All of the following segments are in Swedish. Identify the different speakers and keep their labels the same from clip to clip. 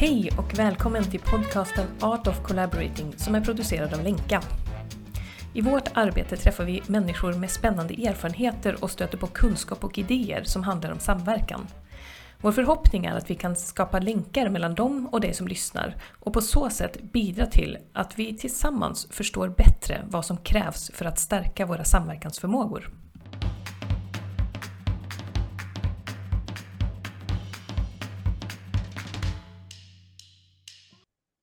Speaker 1: Hej och välkommen till podcasten Art of Collaborating som är producerad av Lenka. I vårt arbete träffar vi människor med spännande erfarenheter och stöter på kunskap och idéer som handlar om samverkan. Vår förhoppning är att vi kan skapa länkar mellan dem och dig som lyssnar och på så sätt bidra till att vi tillsammans förstår bättre vad som krävs för att stärka våra samverkansförmågor.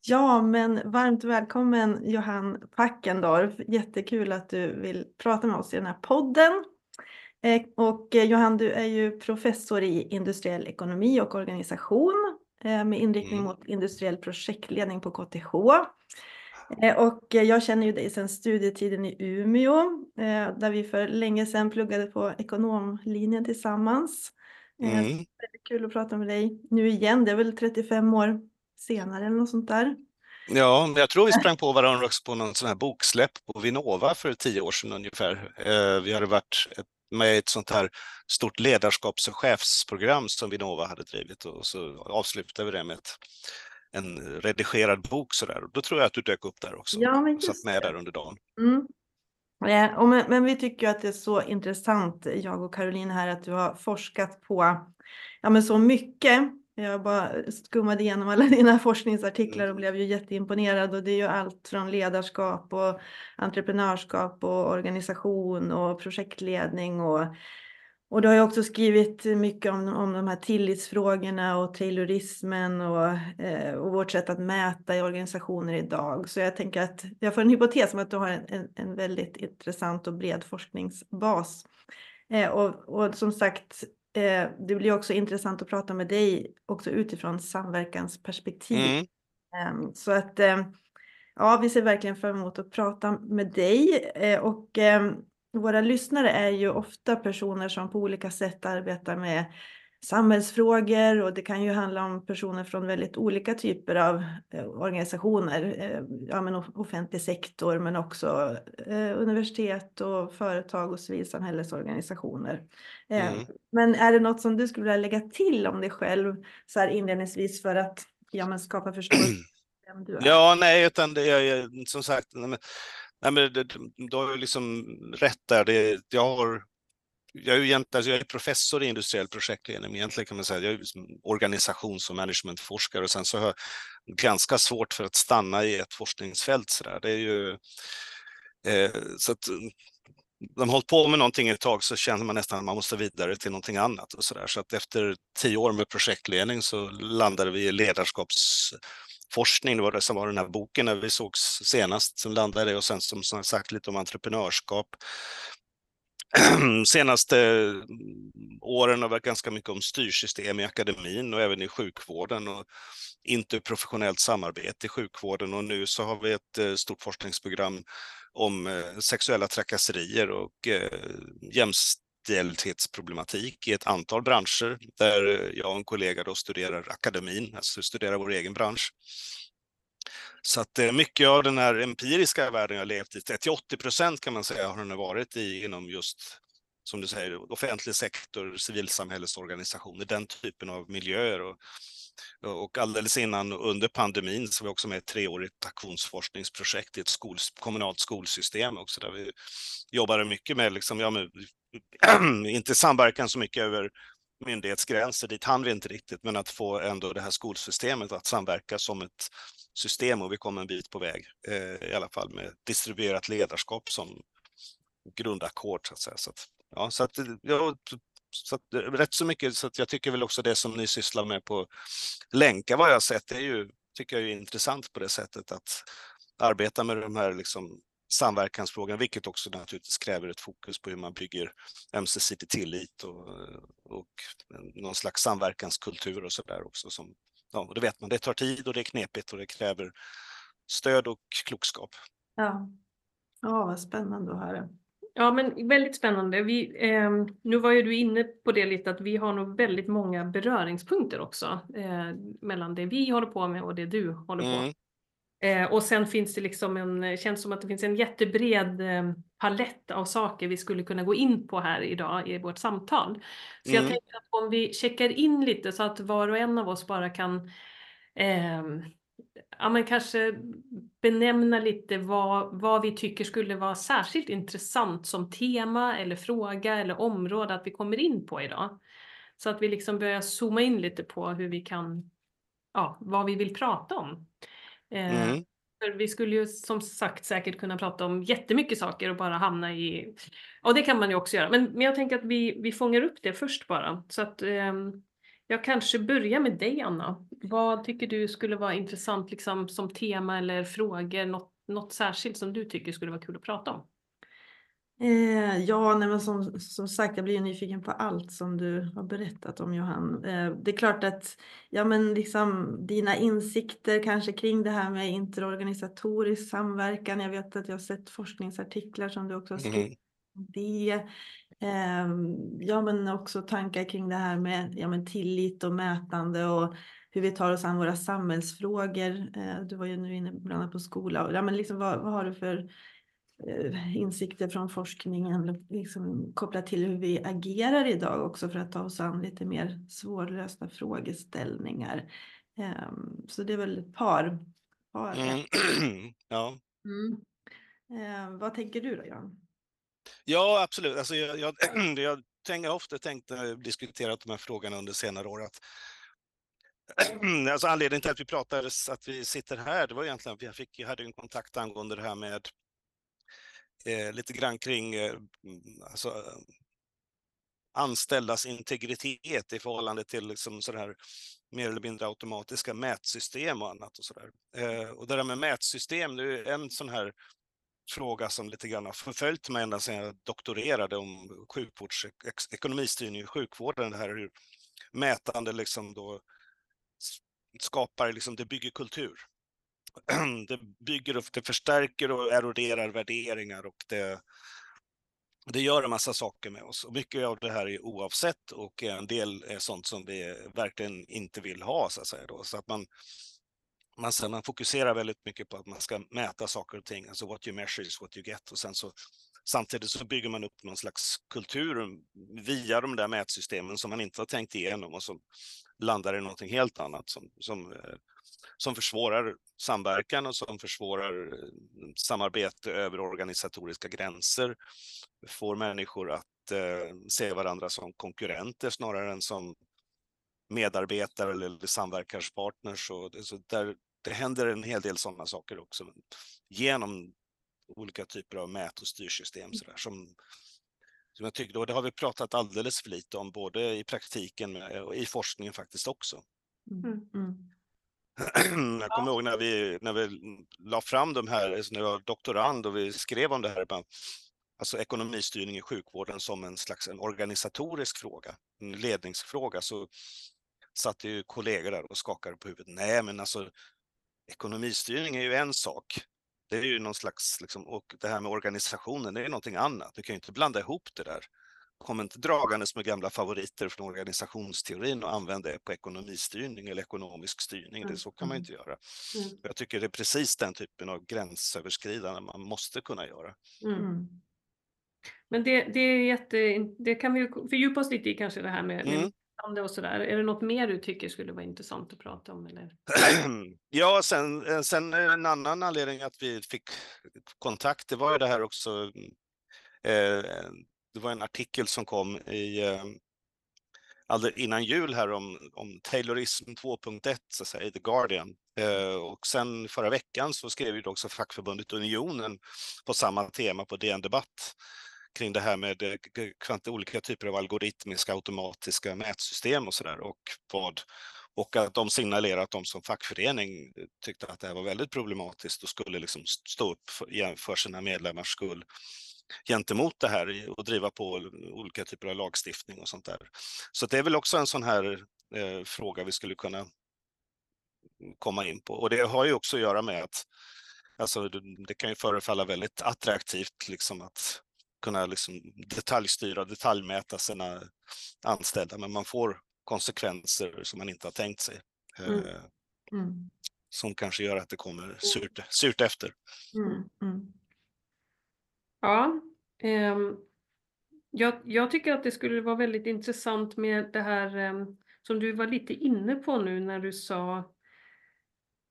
Speaker 2: Ja, men varmt välkommen Johan Packendorf. Jättekul att du vill prata med oss i den här podden. Eh, och eh, Johan, du är ju professor i industriell ekonomi och organisation eh, med inriktning mm. mot industriell projektledning på KTH. Och jag känner ju dig sedan studietiden i Umeå där vi för länge sedan pluggade på ekonomlinjen tillsammans. Mm. Det kul att prata med dig nu igen. Det är väl 35 år senare eller något sånt där.
Speaker 3: Ja, jag tror vi sprang på varandra också på någon sån här boksläpp på Vinnova för tio år sedan ungefär. Vi hade varit med i ett sånt här stort ledarskaps och chefsprogram som Vinnova hade drivit och så avslutade vi det med ett, en redigerad bok sådär. Då tror jag att du dök upp där också. Ja, men satt med där under dagen. Mm.
Speaker 2: Ja, men, men, vi tycker att det är så intressant, jag och Caroline här, att du har forskat på ja, men så mycket jag bara skummade igenom alla dina forskningsartiklar och blev ju jätteimponerad och det är ju allt från ledarskap och entreprenörskap och organisation och projektledning och och du har ju också skrivit mycket om, om de här tillitsfrågorna och taylorismen och, eh, och vårt sätt att mäta i organisationer idag. Så jag tänker att jag får en hypotes om att du har en, en, en väldigt intressant och bred forskningsbas. Eh, och, och som sagt, eh, det blir också intressant att prata med dig också utifrån samverkansperspektiv. Mm. Eh, så att eh, ja, vi ser verkligen fram emot att prata med dig eh, och ehm, våra lyssnare är ju ofta personer som på olika sätt arbetar med samhällsfrågor och det kan ju handla om personer från väldigt olika typer av eh, organisationer, eh, ja, men offentlig sektor men också eh, universitet och företag och civilsamhällesorganisationer. Mm. Men är det något som du skulle vilja lägga till om dig själv så här inledningsvis för att ja, men skapa förståelse?
Speaker 3: Vem du är? Ja, nej, utan det är som sagt, nej, men, nej, men du har ju liksom rätt där. Det, jag har jag är, egentligen, alltså jag är professor i industriell projektledning, egentligen kan man säga jag är organisations och managementforskare och sen så har jag ganska svårt för att stanna i ett forskningsfält. Så där. Det är ju, eh, så att, mm, de har hållit på med någonting ett tag så känner man nästan att man måste vidare till någonting annat. Och så, där. så att efter tio år med projektledning så landade vi i ledarskapsforskning. Det var det som var den här boken när vi sågs senast som landade och sen som sagt lite om entreprenörskap. senaste eh, åren har varit ganska mycket om styrsystem i akademin och även i sjukvården och interprofessionellt samarbete i sjukvården och nu så har vi ett eh, stort forskningsprogram om eh, sexuella trakasserier och jämställdhetsproblematik i ett antal branscher där jag och en kollega då studerar akademin, alltså studerar vår egen bransch. Så att eh, mycket av den här empiriska världen jag levt i, 30-80 procent kan man säga har den varit i inom just, som du säger, offentlig sektor, civilsamhällesorganisationer, den typen av miljöer. Och, och alldeles innan under pandemin så var vi också med i ett treårigt aktionsforskningsprojekt i ett skol, kommunalt skolsystem också där vi jobbade mycket med, liksom, ja, med inte samverkan så mycket över myndighetsgränser, dit hann vi inte riktigt, men att få ändå det här skolsystemet att samverka som ett system och vi kom en bit på väg, eh, i alla fall med distribuerat ledarskap som grundackord så att säga. Så att, ja, så att, ja, så att, rätt så mycket, så att jag tycker väl också det som ni sysslar med på Länka vad jag har sett, det är ju, tycker jag är intressant på det sättet att arbeta med de här liksom samverkansfrågan, vilket också naturligtvis kräver ett fokus på hur man bygger ömsesidig tillit och, och någon slags samverkanskultur och så där också. Som, ja, och det vet man, det tar tid och det är knepigt och det kräver stöd och klokskap.
Speaker 2: Ja, ja vad spännande att höra.
Speaker 1: Ja, men väldigt spännande. Vi, eh, nu var ju du inne på det lite att vi har nog väldigt många beröringspunkter också eh, mellan det vi håller på med och det du håller på med. Eh, och sen finns det liksom en, känns som att det finns en jättebred eh, palett av saker vi skulle kunna gå in på här idag i vårt samtal. Så mm. jag tänkte att om vi checkar in lite så att var och en av oss bara kan eh, ja, men kanske benämna lite vad, vad vi tycker skulle vara särskilt intressant som tema eller fråga eller område att vi kommer in på idag. Så att vi liksom börjar zooma in lite på hur vi kan, ja, vad vi vill prata om. Eh, mm. För vi skulle ju som sagt säkert kunna prata om jättemycket saker och bara hamna i... Och det kan man ju också göra. Men, men jag tänker att vi, vi fångar upp det först bara. Så att eh, jag kanske börjar med dig Anna. Vad tycker du skulle vara intressant liksom, som tema eller frågor? Något, något särskilt som du tycker skulle vara kul att prata om?
Speaker 2: Eh, ja, nej, men som, som sagt, jag blir nyfiken på allt som du har berättat om Johan. Eh, det är klart att ja, men liksom, dina insikter kanske kring det här med interorganisatorisk samverkan. Jag vet att jag har sett forskningsartiklar som du också har skrivit. Mm. Det. Eh, ja, men också tankar kring det här med ja, men tillit och mätande och hur vi tar oss an våra samhällsfrågor. Eh, du var ju nu inne bland annat på skola. Ja, men liksom, vad, vad har du för insikter från forskningen liksom kopplat till hur vi agerar idag också för att ta oss an lite mer svårlösta frågeställningar. Ehm, så det är väl ett par. par. Mm.
Speaker 3: ja.
Speaker 2: Mm. Ehm, vad tänker du då Jan?
Speaker 3: Ja absolut, alltså jag, jag, jag tänker ofta tänkt när jag diskuterat de här frågorna under senare år att alltså anledningen till att vi pratade, att vi sitter här, det var egentligen att jag, fick, jag hade en kontakt angående det här med eh, lite grann kring eh, mm, alltså, anställdas integritet i förhållande till liksom sådär mer eller mindre automatiska mätsystem och annat. och, sådär. eh, och Det där med mätsystem, det är en sån här fråga som lite grann har förföljt mig ända sedan jag doktorerade om sjukvårds, ekonomistyrning i sjukvården. Det här hur mätande liksom då skapar, liksom, det bygger kultur. det bygger upp, det förstärker och eroderar värderingar och det, det gör en massa saker med oss. Och mycket av det här är oavsett och en del är sånt som vi verkligen inte vill ha så att säga. Då. Så att man, man, man fokuserar väldigt mycket på att man ska mäta saker och ting, alltså what you measure is what you get. Och sen så, samtidigt så bygger man upp någon slags kultur via de där mätsystemen som man inte har tänkt igenom och som landar i någonting helt annat som, som eh, som försvårar samverkan och som försvårar eh, samarbete över organisatoriska gränser, får människor att eh, se varandra som konkurrenter snarare än som medarbetare eller samverkanspartners. Och det, så där, det händer en hel del sådana saker också genom olika typer av mät och styrsystem så där, som, som jag tycker, och det har vi pratat alldeles för lite om, både i praktiken och i forskningen faktiskt också. Mm. Mm. Jag kommer ihåg när vi, när vi la fram de här, alltså när jag var doktorand och vi skrev om det här, alltså ekonomistyrning i sjukvården som en slags en organisatorisk fråga, en ledningsfråga, så satt ju kollegor där och skakade på huvudet. Nej, men alltså ekonomistyrning är ju en sak. Det är ju någon slags, liksom, och det här med organisationen, det är någonting annat. Du kan ju inte blanda ihop det där kom inte dragandes med gamla favoriter från organisationsteorin och använd det på ekonomistyrning eller ekonomisk styrning. Det, så kan man mm. inte göra. Mm. Jag tycker det är precis den typen av gränsöverskridande man måste kunna göra. Mm. mm.
Speaker 1: Men det, det, är jätte, det kan vi fördjupa oss lite i kanske det här med, mm. med och sådär. Är det något mer du tycker skulle vara intressant att prata om? Eller?
Speaker 3: ja, sen, sen en annan anledning att vi fick kontakt, det var ju det här också eh, det var en artikel som kom i ehm, alldeles innan jul här om, om Taylorism 2.1 så att säga, i The Guardian. Eh, och sen förra veckan så skrev ju också fackförbundet Unionen på samma tema på DN Debatt kring det här med eh, olika typer av algoritmiska automatiska mätsystem och sådär och vad och att de signalerar att de som fackförening tyckte att det här var väldigt problematiskt och skulle liksom stå upp för, för sina medlemmars skull gentemot det här och driva på olika typer av lagstiftning och sånt där. Så det är väl också en sån här eh, fråga vi skulle kunna komma in på. Och det har ju också att göra med att alltså, det kan ju förefalla väldigt attraktivt liksom att kunna liksom detaljstyra, detaljmäta sina anställda, men man får konsekvenser som man inte har tänkt sig. Mm. Eh, mm. Som kanske gör att det kommer surt, surt efter. Mm.
Speaker 1: Ja, eh, jag, jag, tycker att det skulle vara väldigt intressant med det här eh, som du var lite inne på nu när du sa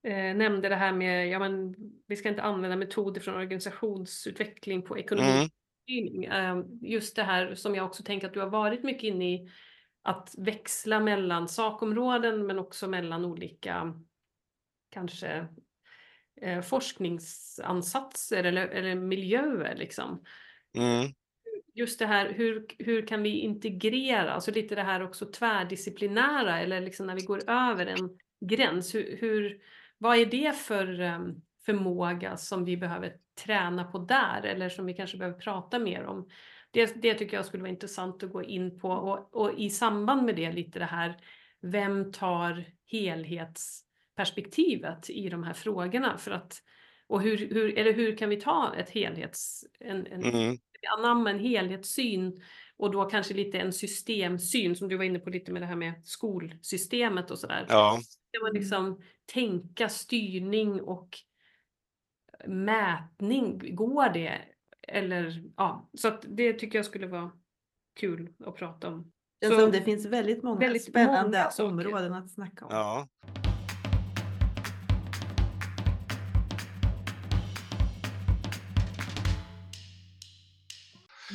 Speaker 1: eh, nämnde det här med, ja men vi ska inte använda metoder från organisationsutveckling på ekonomi. Mm. Eh, just det här som jag också tänker att du har varit mycket inne i, att växla mellan sakområden men också mellan olika kanske eh, forskningsansatser eller, eller miljöer liksom. Mm. Just det här, hur, hur kan vi integrera, alltså lite det här också tvärdisciplinära eller liksom när vi går över en gräns, hur, hur vad är det för um, förmåga som vi behöver träna på där eller som vi kanske behöver prata mer om? Det, det tycker jag skulle vara intressant att gå in på och, och i samband med det lite det här, vem tar helhetsperspektivet i de här frågorna för att och hur, hur, eller hur kan vi ta ett helhets, en, en, mm. anamma en helhetssyn och då kanske lite en systemsyn som du var inne på lite med det här med skolsystemet och sådär.
Speaker 3: Ja.
Speaker 1: Kan man liksom tänka styrning och mätning, går det? Eller ja, så att det tycker jag skulle vara kul att prata om.
Speaker 2: Så, det finns väldigt många väldigt spännande många områden att snacka om.
Speaker 3: Ja.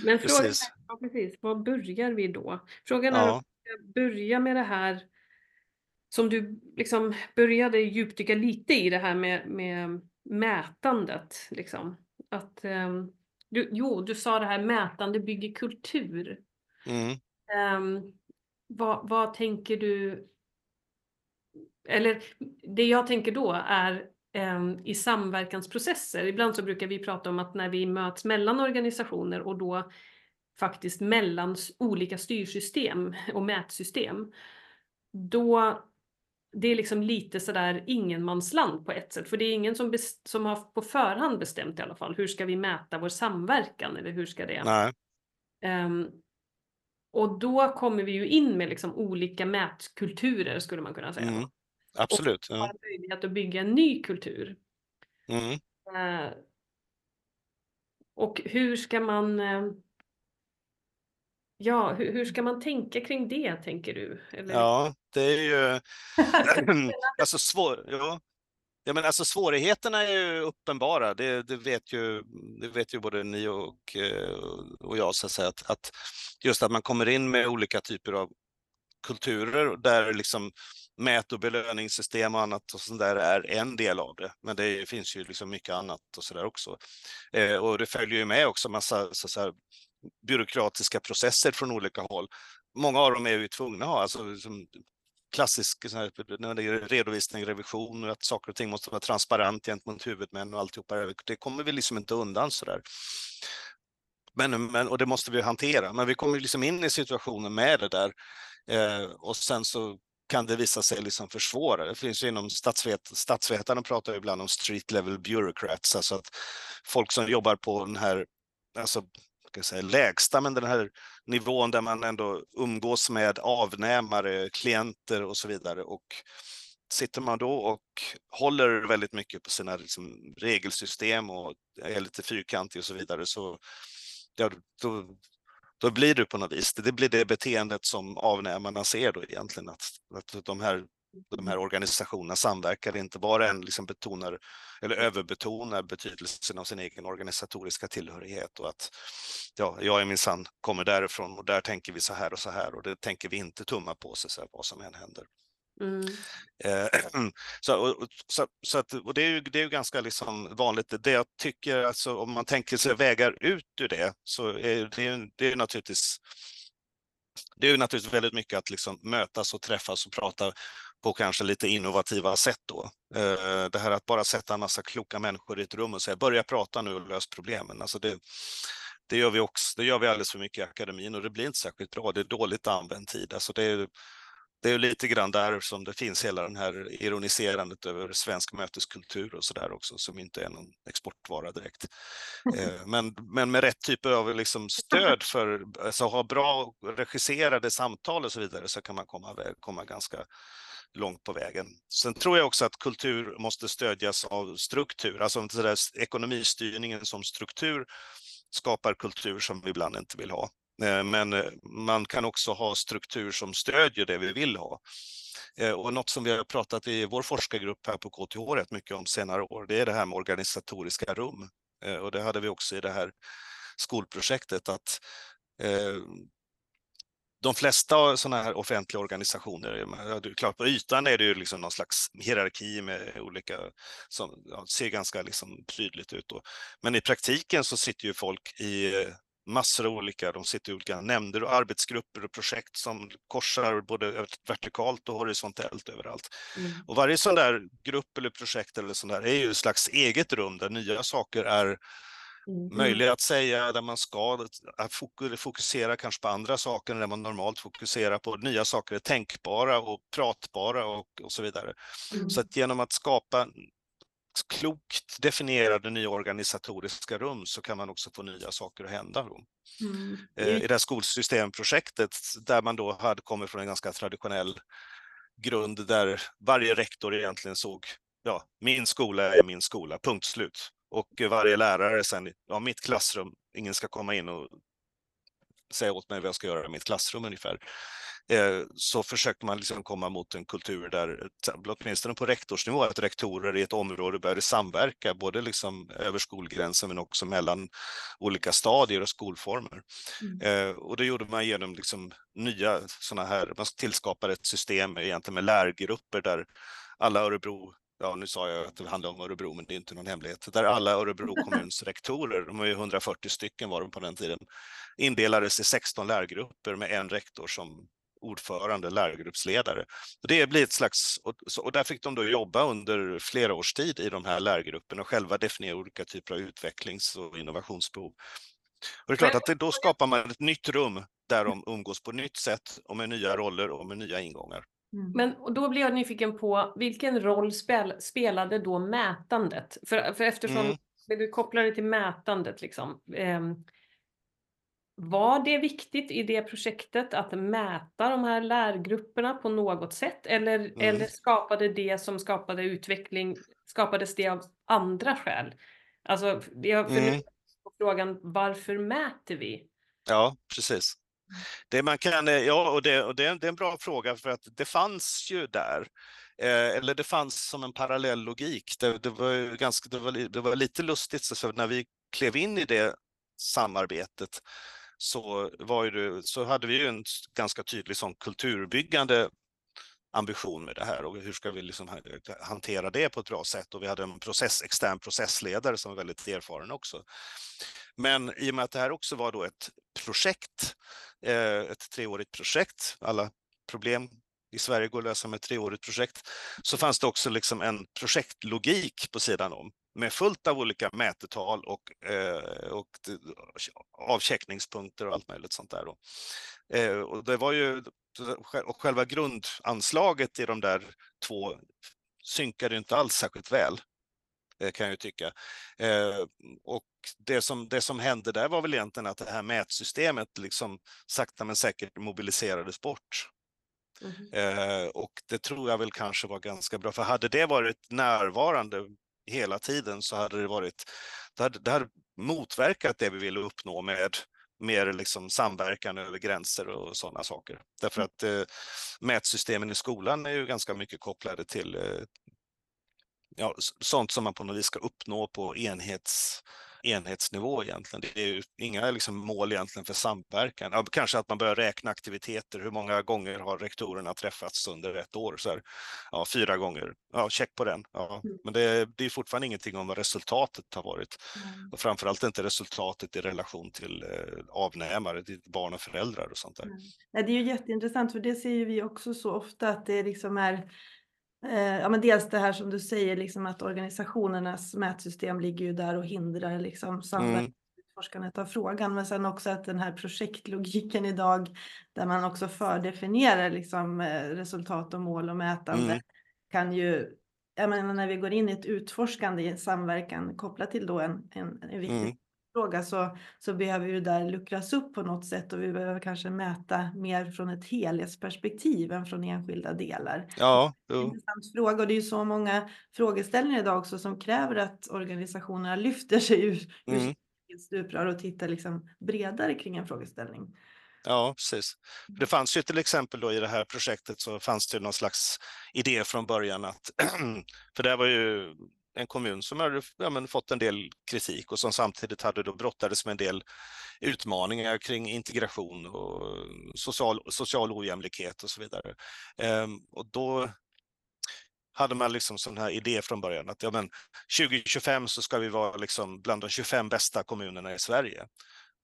Speaker 1: Men frågan precis. är, ja, precis, var börjar vi då? Frågan är om vi börja med det här som du liksom började djupdyka lite i det här med, med mätandet. Liksom. Att, um, du, jo, du sa det här mätande bygger kultur. Mm. Um, vad, vad tänker du? Eller det jag tänker då är i samverkansprocesser. Ibland så brukar vi prata om att när vi möts mellan organisationer och då faktiskt mellan olika styrsystem och mätsystem. Då det är liksom lite sådär ingenmansland på ett sätt, för det är ingen som, som har på förhand bestämt i alla fall, hur ska vi mäta vår samverkan eller hur ska det? Um, och då kommer vi ju in med liksom olika mätkulturer skulle man kunna säga. Mm.
Speaker 3: Absolut.
Speaker 1: Och har möjlighet att bygga en ny kultur.
Speaker 3: Mm.
Speaker 1: Uh, och hur ska man uh, Ja, hur, hur, ska man tänka kring det, tänker du?
Speaker 3: Eller? Ja, det är ju... alltså, svår... ja. Ja, men alltså, svårigheterna är ju uppenbara, det, det, vet, ju, det vet ju både ni och, eh, och jag, så att, säga, att, att just att man kommer in med olika typer av kulturer där liksom mät och belöningssystem och annat och sånt där är en del av det. Men det finns ju liksom mycket annat och så där också. Eh, och det följer ju med också massa så, så här, byråkratiska processer från olika håll. Många av dem är vi tvungna att ha, alltså liksom, klassisk så här, när det är redovisning, revision och att saker och ting måste vara transparent gentemot huvudmän och alltihopa. Det kommer vi liksom inte undan så där. Men, men, och det måste vi hantera, men vi kommer liksom in i situationen med det där eh, och sen så kan det visa sig liksom försvåra. Det finns ju inom statsvet, statsvetarna pratar ibland om street level bureaucrats, alltså att folk som jobbar på den här alltså ska säga, lägsta, men den här nivån där man ändå umgås med avnämare, klienter och så vidare. Och sitter man då och håller väldigt mycket på sina liksom, regelsystem och är lite fyrkantig och så vidare, så ja, då, då blir det på något vis, det blir det beteendet som avnämarna ser då egentligen, att, att de här de här organisationerna samverkar, inte bara en liksom betonar eller överbetonar betydelsen av sin egen organisatoriska tillhörighet och att ja, jag är minsann kommer därifrån och där tänker vi så här och så här och det tänker vi inte tumma på sig så här, vad som än händer.
Speaker 1: Mm.
Speaker 3: Eh, så, och, så, så att, och det är ju, det är ju ganska liksom vanligt. Det jag tycker, alltså, om man tänker sig vägar ut ur det, så är det, det är naturligtvis det är ju naturligtvis väldigt mycket att liksom mötas och träffas och prata på kanske lite innovativa sätt då. Eh, det här att bara sätta en massa kloka människor i ett rum och säga börja prata nu och lös problemen. Alltså det, det gör vi också. Det gör vi alldeles för mycket i akademin och det blir inte särskilt bra. Det är dåligt använd tid. Alltså det är, det är lite grann där som det finns hela den här ironiserandet över svensk möteskultur och så där också, som inte är någon exportvara direkt. Eh, men, men med rätt typ av liksom stöd för, alltså ha bra regisserade samtal och så vidare, så kan man komma, komma ganska långt på vägen. Sen tror jag också att kultur måste stödjas av struktur, alltså den där ekonomistyrningen som struktur skapar kultur som vi ibland inte vill ha. Eh, men eh, man kan också ha struktur som stödjer det vi vill ha. Eh, och något som vi har pratat i vår forskargrupp här på KTH rätt mycket om senare år, det är det här med organisatoriska rum. Och det hade vi också i det här skolprojektet, att de flesta sådana här offentliga organisationer, klart på ytan är det ju liksom någon slags hierarki med olika, som ser ganska liksom tydligt ut. Då. Men i praktiken så sitter ju folk i massor av olika, de sitter i olika nämnder och arbetsgrupper och projekt som korsar både vertikalt och horisontellt överallt. Mm. Och varje sån där grupp eller projekt eller sån där är ju ett slags eget rum där nya saker är Mm. möjliga att säga, där man ska fokusera kanske på andra saker än där man normalt fokuserar på. Nya saker är tänkbara och pratbara och, och så vidare. Mm. Så att genom att skapa klokt definierade nya organisatoriska rum så kan man också få nya saker att hända. Mm. Eh, I det här skolsystemprojektet där man då hade kommit från en ganska traditionell grund där varje rektor egentligen såg, ja, min skola är min skola, punkt slut. Och varje lärare sen, ja, mitt klassrum, ingen ska komma in och säga åt mig vad jag ska göra i mitt klassrum ungefär. Eh, så försökte man liksom komma mot en kultur där, åtminstone på rektorsnivå, att rektorer i ett område började samverka, både liksom över skolgränsen men också mellan olika stadier och skolformer. Mm. Eh, och det gjorde man genom liksom nya sådana här, man tillskapade ett system egentligen med lärgrupper där alla Örebro ja nu sa jag att det handlar om Örebro, men det är inte någon hemlighet, där alla Örebro kommuns rektorer, de var ju 140 stycken var de på den tiden, indelades i 16 lärgrupper med en rektor som ordförande, lärgruppsledare. Det blir ett slags, och där fick de då jobba under flera års tid i de här lärgrupperna och själva definiera olika typer av utvecklings och innovationsbehov. Och det är klart att då skapar man ett nytt rum där de umgås på ett nytt sätt och med nya roller och med nya ingångar.
Speaker 1: Mm. Men och då blir jag nyfiken på vilken roll spel, spelade då mätandet? För, för eftersom mm. du kopplar det till mätandet, liksom, eh, var det viktigt i det projektet att mäta de här lärgrupperna på något sätt? Eller, mm. eller skapade det som skapade utveckling, skapades det av andra skäl? Alltså, jag funderar mm. på frågan, varför mäter vi?
Speaker 3: Ja, precis. Det man kan, eh, ja, och, det, och det, det är en bra fråga för att det fanns ju där. Eh, eller det fanns som en parallell logik. Det, det var, ganska, det, var, det var lite lustigt, så när vi klev in i det samarbetet så, var det, så hade vi ju en ganska tydlig sån kulturbyggande ambition med det här. Och hur ska vi liksom hantera det på ett bra sätt? Och vi hade en process, extern processledare som var väldigt erfaren också. Men i och med att det här också var då ett projekt, eh, ett treårigt projekt, alla problem i Sverige går att lösa med ett treårigt projekt, så fanns det också liksom en projektlogik på sidan om med fullt av olika mätetal och, eh, och avcheckningspunkter och allt möjligt sånt där. Då. Eh, och det var ju, och själva grundanslaget i de där två synkade inte alls särskilt väl, eh, kan jag ju tycka. Och det som, det som hände där var väl egentligen att det här mätsystemet liksom sakta men säkert mobiliserades bort. Mm. och det tror jag väl kanske var ganska bra, för hade det varit närvarande hela tiden så hade det varit, det hade, det hade motverkat det vi ville uppnå med mer liksom samverkan över gränser och sådana saker. Därför mm. att eh, mätsystemen i skolan är ju ganska mycket kopplade till eh, ja, sånt som man på något vis ska uppnå på enhets enhetsnivå egentligen. Det är ju inga liksom mål egentligen för samverkan. Ja, kanske att man börjar räkna aktiviteter. Hur många gånger har rektorerna träffats under ett år? Så här, ja, fyra gånger. Ja, check på den. Ja. Mm. Men det, det är fortfarande ingenting om vad resultatet har varit. Mm. Och framförallt inte resultatet i relation till eh, avnämare, till barn och föräldrar och sånt där. Mm.
Speaker 2: det är ju jätteintressant för det ser ju vi också så ofta att det liksom är ja, men dels det här som du säger, liksom att organisationernas mätsystem ligger ju där och hindrar liksom samverkan mm. av frågan. Men sen också att den här projektlogiken idag, där man också fördefinierar liksom eh, resultat och mål och mätande, mm. kan ju, jag menar när vi går in i ett utforskande i en samverkan kopplat till då en, en, en viktig mm fråga så, så behöver ju där luckras upp på något sätt och vi behöver kanske mäta mer från ett helhetsperspektiv än från enskilda delar.
Speaker 3: Ja,
Speaker 2: det är en intressant fråga och det är ju så många frågeställningar idag också som kräver att organisationerna lyfter sig ur, mm. ur stuprör och tittar liksom bredare kring en frågeställning.
Speaker 3: Ja, precis. Det fanns ju till exempel då i det här projektet så fanns det någon slags idé från början att, för det var ju en kommun som hade ja, men, fått en del kritik och som samtidigt hade då brottades med en del utmaningar kring integration och social, social ojämlikhet och så vidare. Ehm, och då hade man liksom sån här idé från början att ja, men 2025 så ska vi vara liksom bland de 25 bästa kommunerna i Sverige.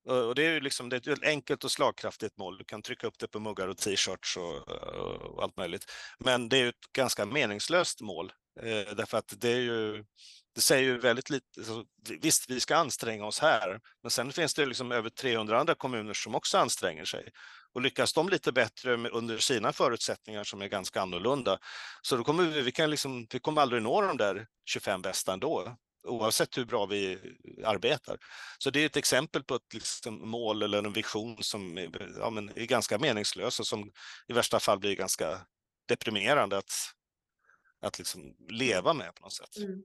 Speaker 3: Och det är ju liksom, det är ett enkelt och slagkraftigt mål. Du kan trycka upp det på muggar och t-shirts och, och, allt möjligt. Men det är ju ett ganska meningslöst mål eh, därför att det är ju det säger ju väldigt lite. Alltså, visst, vi ska anstränga oss här, men sen finns det liksom över 300 andra kommuner som också anstränger sig. Och lyckas de lite bättre under sina förutsättningar som är ganska annorlunda, så då kommer vi, vi, kan liksom, vi kommer aldrig nå de där 25 bästa ändå oavsett hur bra vi arbetar. Så det är ett exempel på ett liksom mål eller en vision som är, ja, men är ganska meningslös och som i värsta fall blir ganska deprimerande att, att liksom leva med på något sätt. Mm.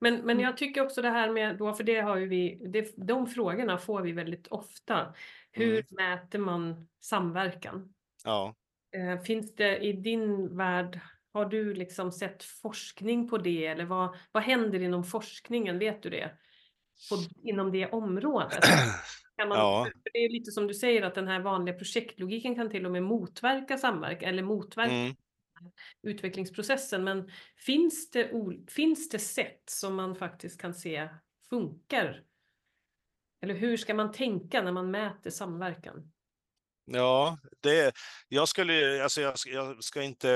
Speaker 1: Men, men mm. jag tycker också det här med, då, för det har ju vi, det, de frågorna får vi väldigt ofta. Hur mm. mäter man samverkan?
Speaker 3: Ja.
Speaker 1: Eh, finns det i din värld, har du liksom sett forskning på det eller vad, vad händer inom forskningen? Vet du det? På, inom det området? Kan man, ja. Det är lite som du säger att den här vanliga projektlogiken kan till och med motverka samverkan eller motverka mm. utvecklingsprocessen. Men finns det, finns det sätt som man faktiskt kan se funkar? Eller hur ska man tänka när man mäter samverkan?
Speaker 3: Ja, det, jag, skulle, alltså jag, jag, ska inte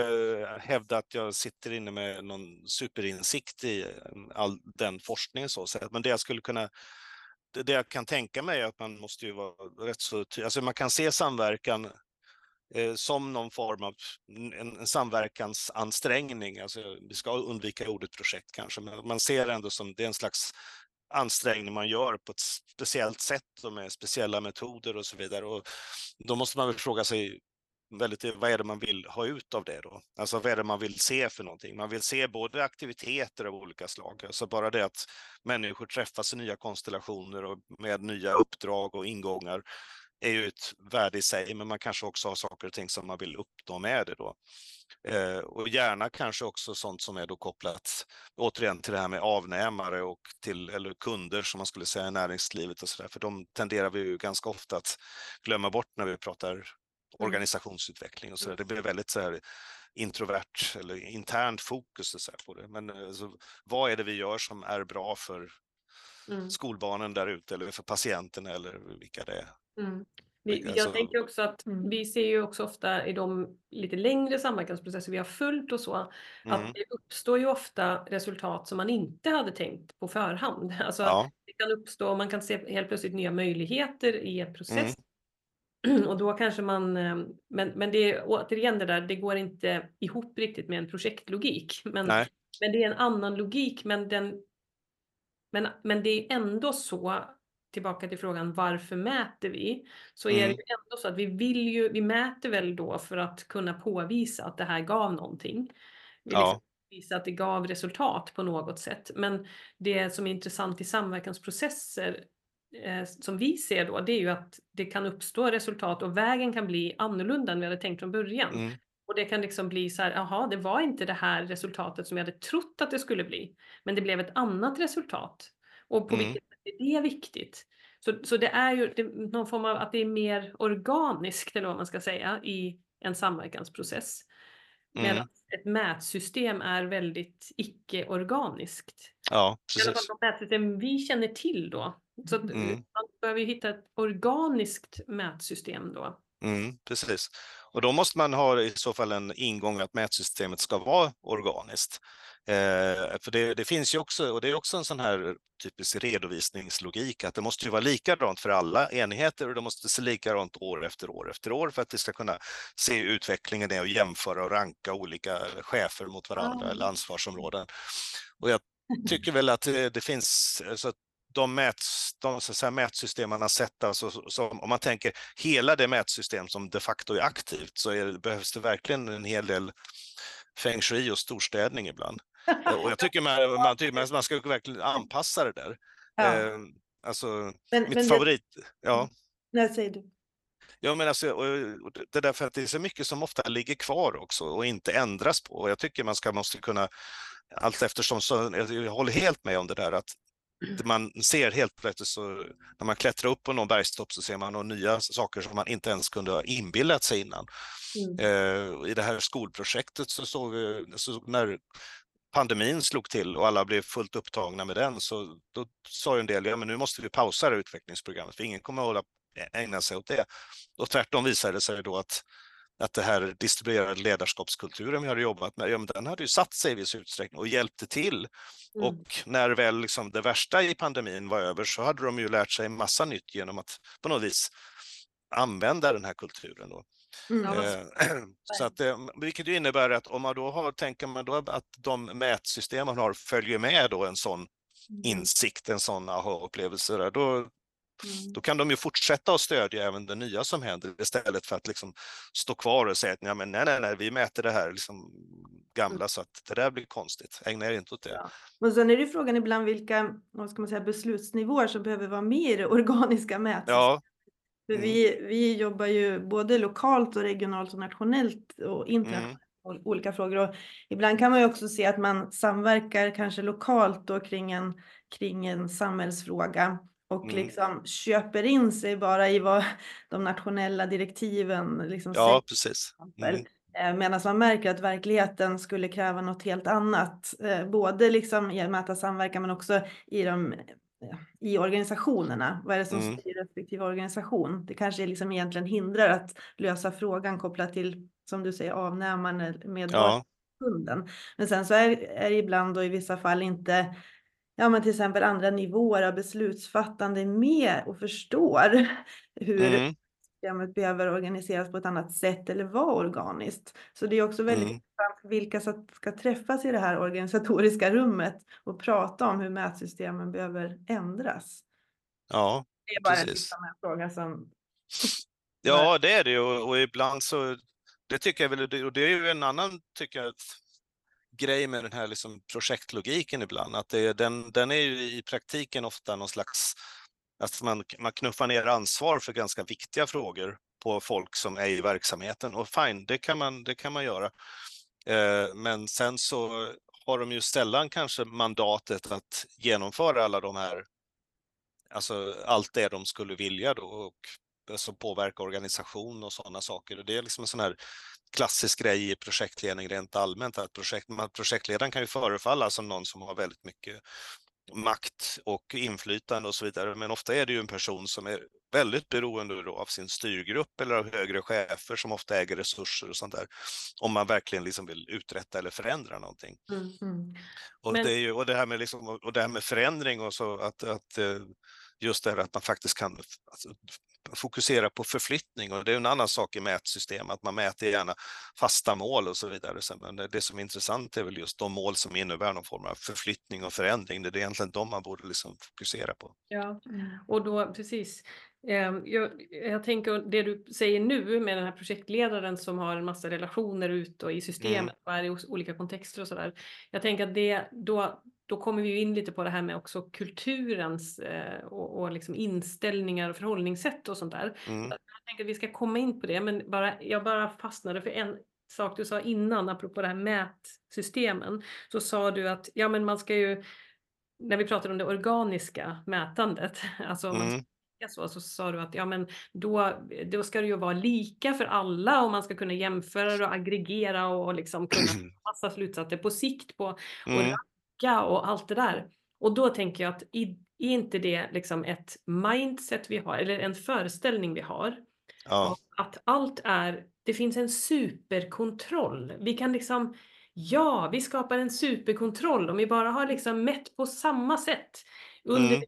Speaker 3: hävda att jag sitter inne med någon superinsikt i mm, all den forskningen, så, men det jag skulle kunna det jag kan tänka mig är att man måste ju vara rätt så tydlig. alltså man kan se samverkan eh, som någon form av mm, en, en samverkansansträngning. Alltså, vi ska undvika ordet projekt kanske, men man ser det ändå som det är en slags ansträngning man gör på ett speciellt sätt och med speciella metoder och så vidare. Och då måste man väl fråga sig väldigt, vad är det man vill ha ut av det då? Alltså vad är det man vill se för någonting? Man vill se både aktiviteter av olika slag, alltså bara det att människor träffas i nya konstellationer och med nya uppdrag och ingångar är ju ett värde i sig, men man kanske också har saker och ting som man vill uppnå med det då. Eh, och gärna kanske också sånt som är då kopplat återigen till det här med avnämare och till eller kunder som man skulle säga i näringslivet och så där, för de tenderar vi ju ganska ofta att glömma bort när vi pratar mm. organisationsutveckling och så där. Det blir väldigt så här introvert eller internt fokus så på det. Men alltså, vad är det vi gör som är bra för mm. skolbarnen där ute eller för patienterna eller vilka det är? Mm.
Speaker 1: Vi, jag tänker också att mm. vi ser ju också ofta i de lite längre samverkansprocesser vi har följt och så, mm. att det uppstår ju ofta resultat som man inte hade tänkt på förhand. Alltså ja. det kan uppstå, man kan se helt plötsligt nya möjligheter i en process. Mm. Och då kanske man, eh, men, men det är återigen det där, det går inte ihop riktigt med en projektlogik. Men, men det är en annan logik, men den men, men det är ändå så tillbaka till frågan varför mäter vi? Så är mm. det ju ändå så att vi vill ju, vi mäter väl då för att kunna påvisa att det här gav någonting. Vi ja. liksom visa att det gav resultat på något sätt. Men det som är intressant i samverkansprocesser eh, som vi ser då, det är ju att det kan uppstå resultat och vägen kan bli annorlunda än vi hade tänkt från början. Mm. Och det kan liksom bli så här, jaha, det var inte det här resultatet som jag hade trott att det skulle bli, men det blev ett annat resultat. Och på mm. vilket är det viktigt? Så, så det är ju det, någon form av att det är mer organiskt, eller vad man ska säga, i en samverkansprocess. Mm. Medan ett mätsystem är väldigt icke-organiskt.
Speaker 3: Ja, precis. I alla
Speaker 1: fall de mätsystem vi känner till då. Så mm. man behöver ju hitta ett organiskt mätsystem då.
Speaker 3: Mm, precis. Och då måste man ha i så fall en ingång att mätsystemet ska vara organiskt. Eh, för det, det, finns ju också, och det är också en sån här typisk redovisningslogik, att det måste ju vara likadant för alla enheter och det måste se likadant år efter år efter år för att vi ska kunna se utvecklingen och jämföra och ranka olika chefer mot varandra eller ansvarsområden. Och jag tycker väl att det, det finns, alltså, de, mät, de så säga, mätsystem man har sett, alltså, som, om man tänker hela det mätsystem som de facto är aktivt, så är, behövs det verkligen en hel del feng shui och storstädning ibland. Och jag tycker man, man, tycker man ska verkligen anpassa det där. Ja. Eh, alltså, men, mitt men favorit... Det... Ja.
Speaker 2: Nej, säger du.
Speaker 3: Ja, men alltså, det är därför att det är så mycket som ofta ligger kvar också och inte ändras på. Och jag tycker man ska, måste kunna, allt eftersom, så, jag håller helt med om det där att man ser helt plötsligt så när man klättrar upp på någon bergstopp så ser man nya saker som man inte ens kunde ha inbillat sig innan. Mm. Eh, I det här skolprojektet så såg vi, så när pandemin slog till och alla blev fullt upptagna med den så då sa en del, ja men nu måste vi pausa det utvecklingsprogrammet för ingen kommer att hålla, ägna sig åt det. Och tvärtom visade det sig då att att det här distribuerade ledarskapskulturen vi har jobbat med, ja, men den hade ju satt sig i viss utsträckning och hjälpte till. Mm. Och när väl liksom det värsta i pandemin var över så hade de ju lärt sig massa nytt genom att på något vis använda den här kulturen. Då. Mm. Eh, så att, vilket ju innebär att om man då har, tänker man då att de mätsystem man har följer med då en sån mm. insikt, en sån aha-upplevelse, då, Mm. Då kan de ju fortsätta att stödja även det nya som händer istället för att liksom stå kvar och säga att men nej, nej, nej, vi mäter det här liksom gamla mm. så att det där blir konstigt. Ägna er inte åt det. Ja.
Speaker 2: Och sen är det frågan ibland vilka vad ska man säga, beslutsnivåer som behöver vara med i det organiska mätsystemet. Ja. För mm. vi, vi jobbar ju både lokalt och regionalt och nationellt och internationellt mm. olika frågor. Och ibland kan man ju också se att man samverkar kanske lokalt då kring en, kring en samhällsfråga och mm. liksom köper in sig bara i vad de nationella direktiven liksom
Speaker 3: ja, säger. Precis. Mm.
Speaker 2: Eh, medan man märker att verkligheten skulle kräva något helt annat. Eh, både liksom i att mäta samverkan men också i, de, eh, i organisationerna. Vad är det som mm. styr respektive organisation? Det kanske liksom egentligen hindrar att lösa frågan kopplat till, som du säger, avnämaren med ja. kunden. Men sen så är, är det ibland och i vissa fall inte ja, men till exempel andra nivåer av beslutsfattande med och förstår hur mm. systemet behöver organiseras på ett annat sätt eller vara organiskt. Så det är också väldigt mm. intressant vilka som ska träffas i det här organisatoriska rummet och prata om hur mätsystemen behöver ändras.
Speaker 3: Ja,
Speaker 2: Det är bara precis. En fråga som...
Speaker 3: Ja, det är det och, och ibland så det tycker jag väl, och det är ju en annan, tycker jag, grej med den här liksom projektlogiken ibland, att det, den, den är ju i praktiken ofta någon slags, att man, man knuffar ner ansvar för ganska viktiga frågor på folk som är i verksamheten och fine, det kan man, det kan man göra. Eh, men sen så har de ju sällan kanske mandatet att genomföra alla de här, alltså allt det de skulle vilja då och alltså påverka organisation och sådana saker. Och det är liksom en sån här klassisk grej i projektledning rent allmänt, att projekt, projektledaren kan ju förefalla som någon som har väldigt mycket makt och inflytande och så vidare, men ofta är det ju en person som är väldigt beroende av sin styrgrupp eller av högre chefer som ofta äger resurser och sånt där, om man verkligen liksom vill uträtta eller förändra någonting. Mm, mm. Och, men... det ju, och, det här med liksom, och det här med förändring och så, att, att eh, just det här att man faktiskt kan alltså, fokusera på förflyttning och det är en annan sak i mätsystem, att man mäter gärna fasta mål och så vidare. Men det som är intressant är väl just de mål som innebär någon form av förflyttning och förändring. Det är egentligen de man borde liksom fokusera på.
Speaker 1: Ja, och då precis. Ehm, jag, jag, tänker det du säger nu med den här projektledaren som har en massa relationer ut och i systemet mm. och är i olika kontexter och sådär. Jag tänker att det då då kommer vi in lite på det här med också kulturens eh, och, och liksom inställningar och förhållningssätt och sånt där. Mm. Jag tänker att vi ska komma in på det, men bara, jag bara fastnade för en sak du sa innan, apropå det här mätsystemen, så sa du att ja, men man ska ju, när vi pratade om det organiska mätandet, alltså mm. så, så sa du att ja, men då, då ska det ju vara lika för alla och man ska kunna jämföra och aggregera och, liksom kunna massa slutsatser på sikt på mm lycka och allt det där. Och då tänker jag att är inte det liksom ett mindset vi har eller en föreställning vi har? Ja. Att allt är, det finns en superkontroll. Vi kan liksom, ja, vi skapar en superkontroll om vi bara har liksom mätt på samma sätt under mm.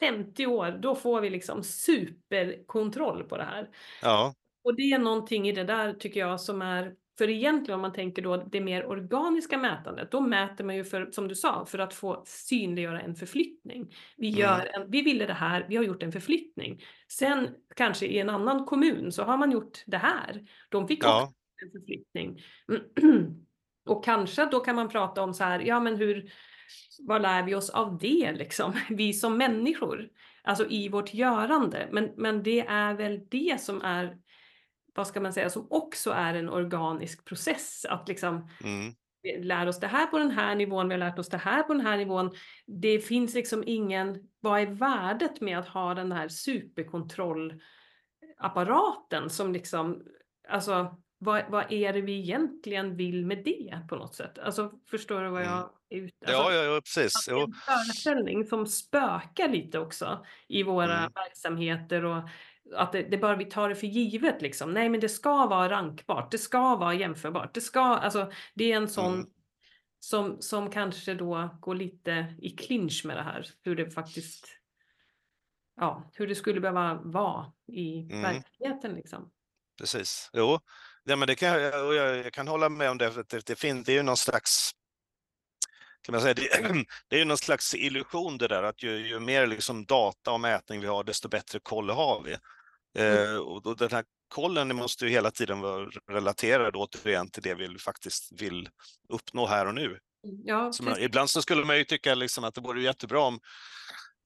Speaker 1: 50 år, då får vi liksom superkontroll på det här.
Speaker 3: Ja.
Speaker 1: Och det är någonting i det där tycker jag som är för egentligen om man tänker då det mer organiska mätandet, då mäter man ju för, som du sa, för att få synliggöra en förflyttning. Vi, mm. gör en, vi ville det här, vi har gjort en förflyttning. Sen kanske i en annan kommun så har man gjort det här. De fick ja. också en förflyttning. och kanske då kan man prata om så här, ja men hur, vad lär vi oss av det liksom? Vi som människor, alltså i vårt görande. Men, men det är väl det som är, vad ska man säga, som också är en organisk process. Att liksom,
Speaker 3: Mm.
Speaker 1: vi lär oss det här på den här nivån, vi har lärt oss det här på den här nivån. Det finns liksom ingen, vad är värdet med att ha den här superkontrollapparaten som liksom, alltså vad, vad är det vi egentligen vill med det på något sätt? Alltså förstår du vad
Speaker 3: Mm.
Speaker 1: jag är ute alltså,
Speaker 3: Ja, ja, ja, precis.
Speaker 1: en föreställning som spökar lite också i våra
Speaker 3: Mm.
Speaker 1: verksamheter och att det, det bara vi tar det för givet liksom. Nej, men det ska vara rankbart, det ska vara jämförbart, det ska, alltså det är en sån
Speaker 3: Mm.
Speaker 1: som, som kanske då går lite i clinch med det här, hur det faktiskt, ja, hur det skulle behöva vara i
Speaker 3: Mm.
Speaker 1: verkligheten liksom.
Speaker 3: Precis. Jo, ja, men det kan, jag- jag, kan hålla med om det. för Det, det, finns, det är ju någon slags kan man säga, det, det är ju någon slags illusion det där att ju, ju mer liksom data och mätning vi har, desto bättre koll har vi. Eh, och, och den här kollen måste ju hela tiden vara relaterad återigen till det vi faktiskt vill uppnå här och nu.
Speaker 1: Ja,
Speaker 3: Så man, ibland så skulle man ju tycka liksom att det vore jättebra om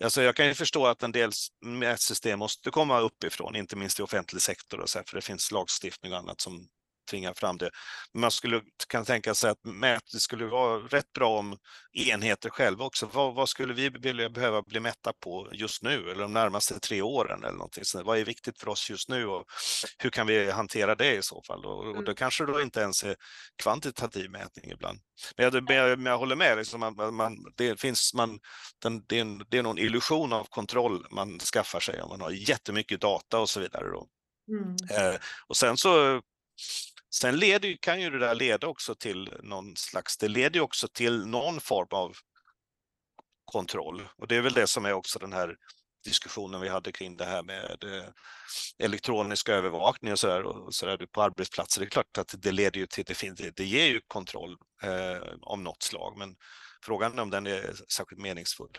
Speaker 3: Alltså jag kan ju förstå att en del mätsystem måste komma uppifrån, inte minst i offentlig sektor, och så här, för det finns lagstiftning och annat som tvingar fram det. Men man skulle kan tänka sig att mät, det skulle vara rätt bra om enheter själva också. Vad, vad skulle vi vilja behöva bli mätta på just nu eller de närmaste tre åren eller någonting? Så vad är viktigt för oss just nu och hur kan vi hantera det i så fall? Och, och
Speaker 1: Mm.
Speaker 3: det kanske då inte ens är kvantitativ mätning ibland. Men jag, men jag, men jag håller med, liksom, man- man, det, finns, man, den, det, är en, det är någon illusion av kontroll man skaffar sig om man har jättemycket data och så vidare. Då.
Speaker 2: Mm.
Speaker 3: Eh, och sen så sen leder, kan ju det där leda också till någon slags, det leder ju också till någon form av kontroll. Och det är väl det som är också den här diskussionen vi hade kring det här med eh, elektronisk övervakning och sådär och så där på arbetsplatser. Det är klart att det leder ju till, det, finns, det, ger ju kontroll eh, om något slag, men frågan är om den är särskilt meningsfull.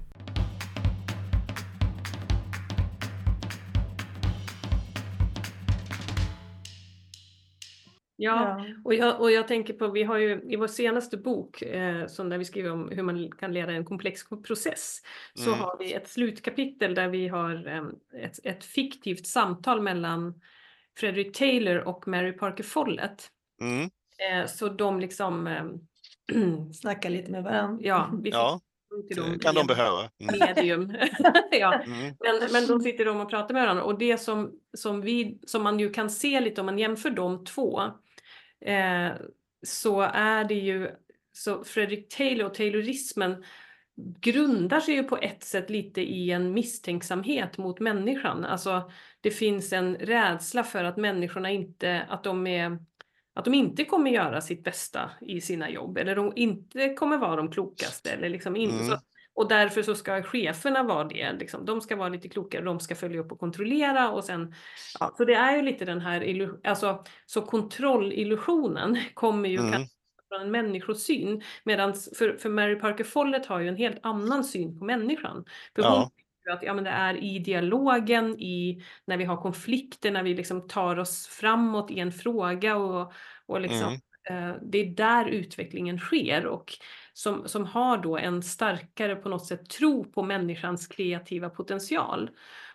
Speaker 1: Ja, och jag, och jag tänker på, vi har ju i vår senaste bok, eh, som där vi skriver om hur man kan leda en komplex process, så
Speaker 3: Mm.
Speaker 1: har vi ett slutkapitel där vi har eh, ett, ett fiktivt samtal mellan Frederick Taylor och Mary Parker Follett.
Speaker 3: Mm.
Speaker 1: Eh, så de liksom, eh,
Speaker 2: Snacka lite med varandra.
Speaker 1: ja, vi
Speaker 3: Ja,
Speaker 1: fick till
Speaker 3: det
Speaker 1: dem
Speaker 3: kan de behöva. Mm.
Speaker 1: medium. ja.
Speaker 3: Mm.
Speaker 1: Men, men de sitter de och pratar med varandra och det som, som, vi, som man ju kan se lite om man jämför de två eh, så är det ju så Fredrik Taylor och Taylorismen grundar sig ju på ett sätt lite i en misstänksamhet mot människan. Alltså det finns en rädsla för att människorna inte, att de är att de inte kommer göra sitt bästa i sina jobb eller de inte kommer vara de klokaste. Eller liksom in,
Speaker 3: Mm.
Speaker 1: så, och därför så ska cheferna vara det. Liksom. De ska vara lite klokare, de ska följa upp och kontrollera. Och sen, ja, så det är ju lite den här, alltså, så kontrollillusionen kommer ju
Speaker 3: Mm.
Speaker 1: kanske från en människosyn. Medan för, för Mary Parker Follett har ju en helt annan syn på människan. För
Speaker 3: Ja.
Speaker 1: att ja, men det är i dialogen, i, när vi har konflikter, när vi liksom tar oss framåt i en fråga och, och liksom,
Speaker 3: Mm.
Speaker 1: eh, det är där utvecklingen sker och som, som har då en starkare på något sätt tro på människans kreativa potential.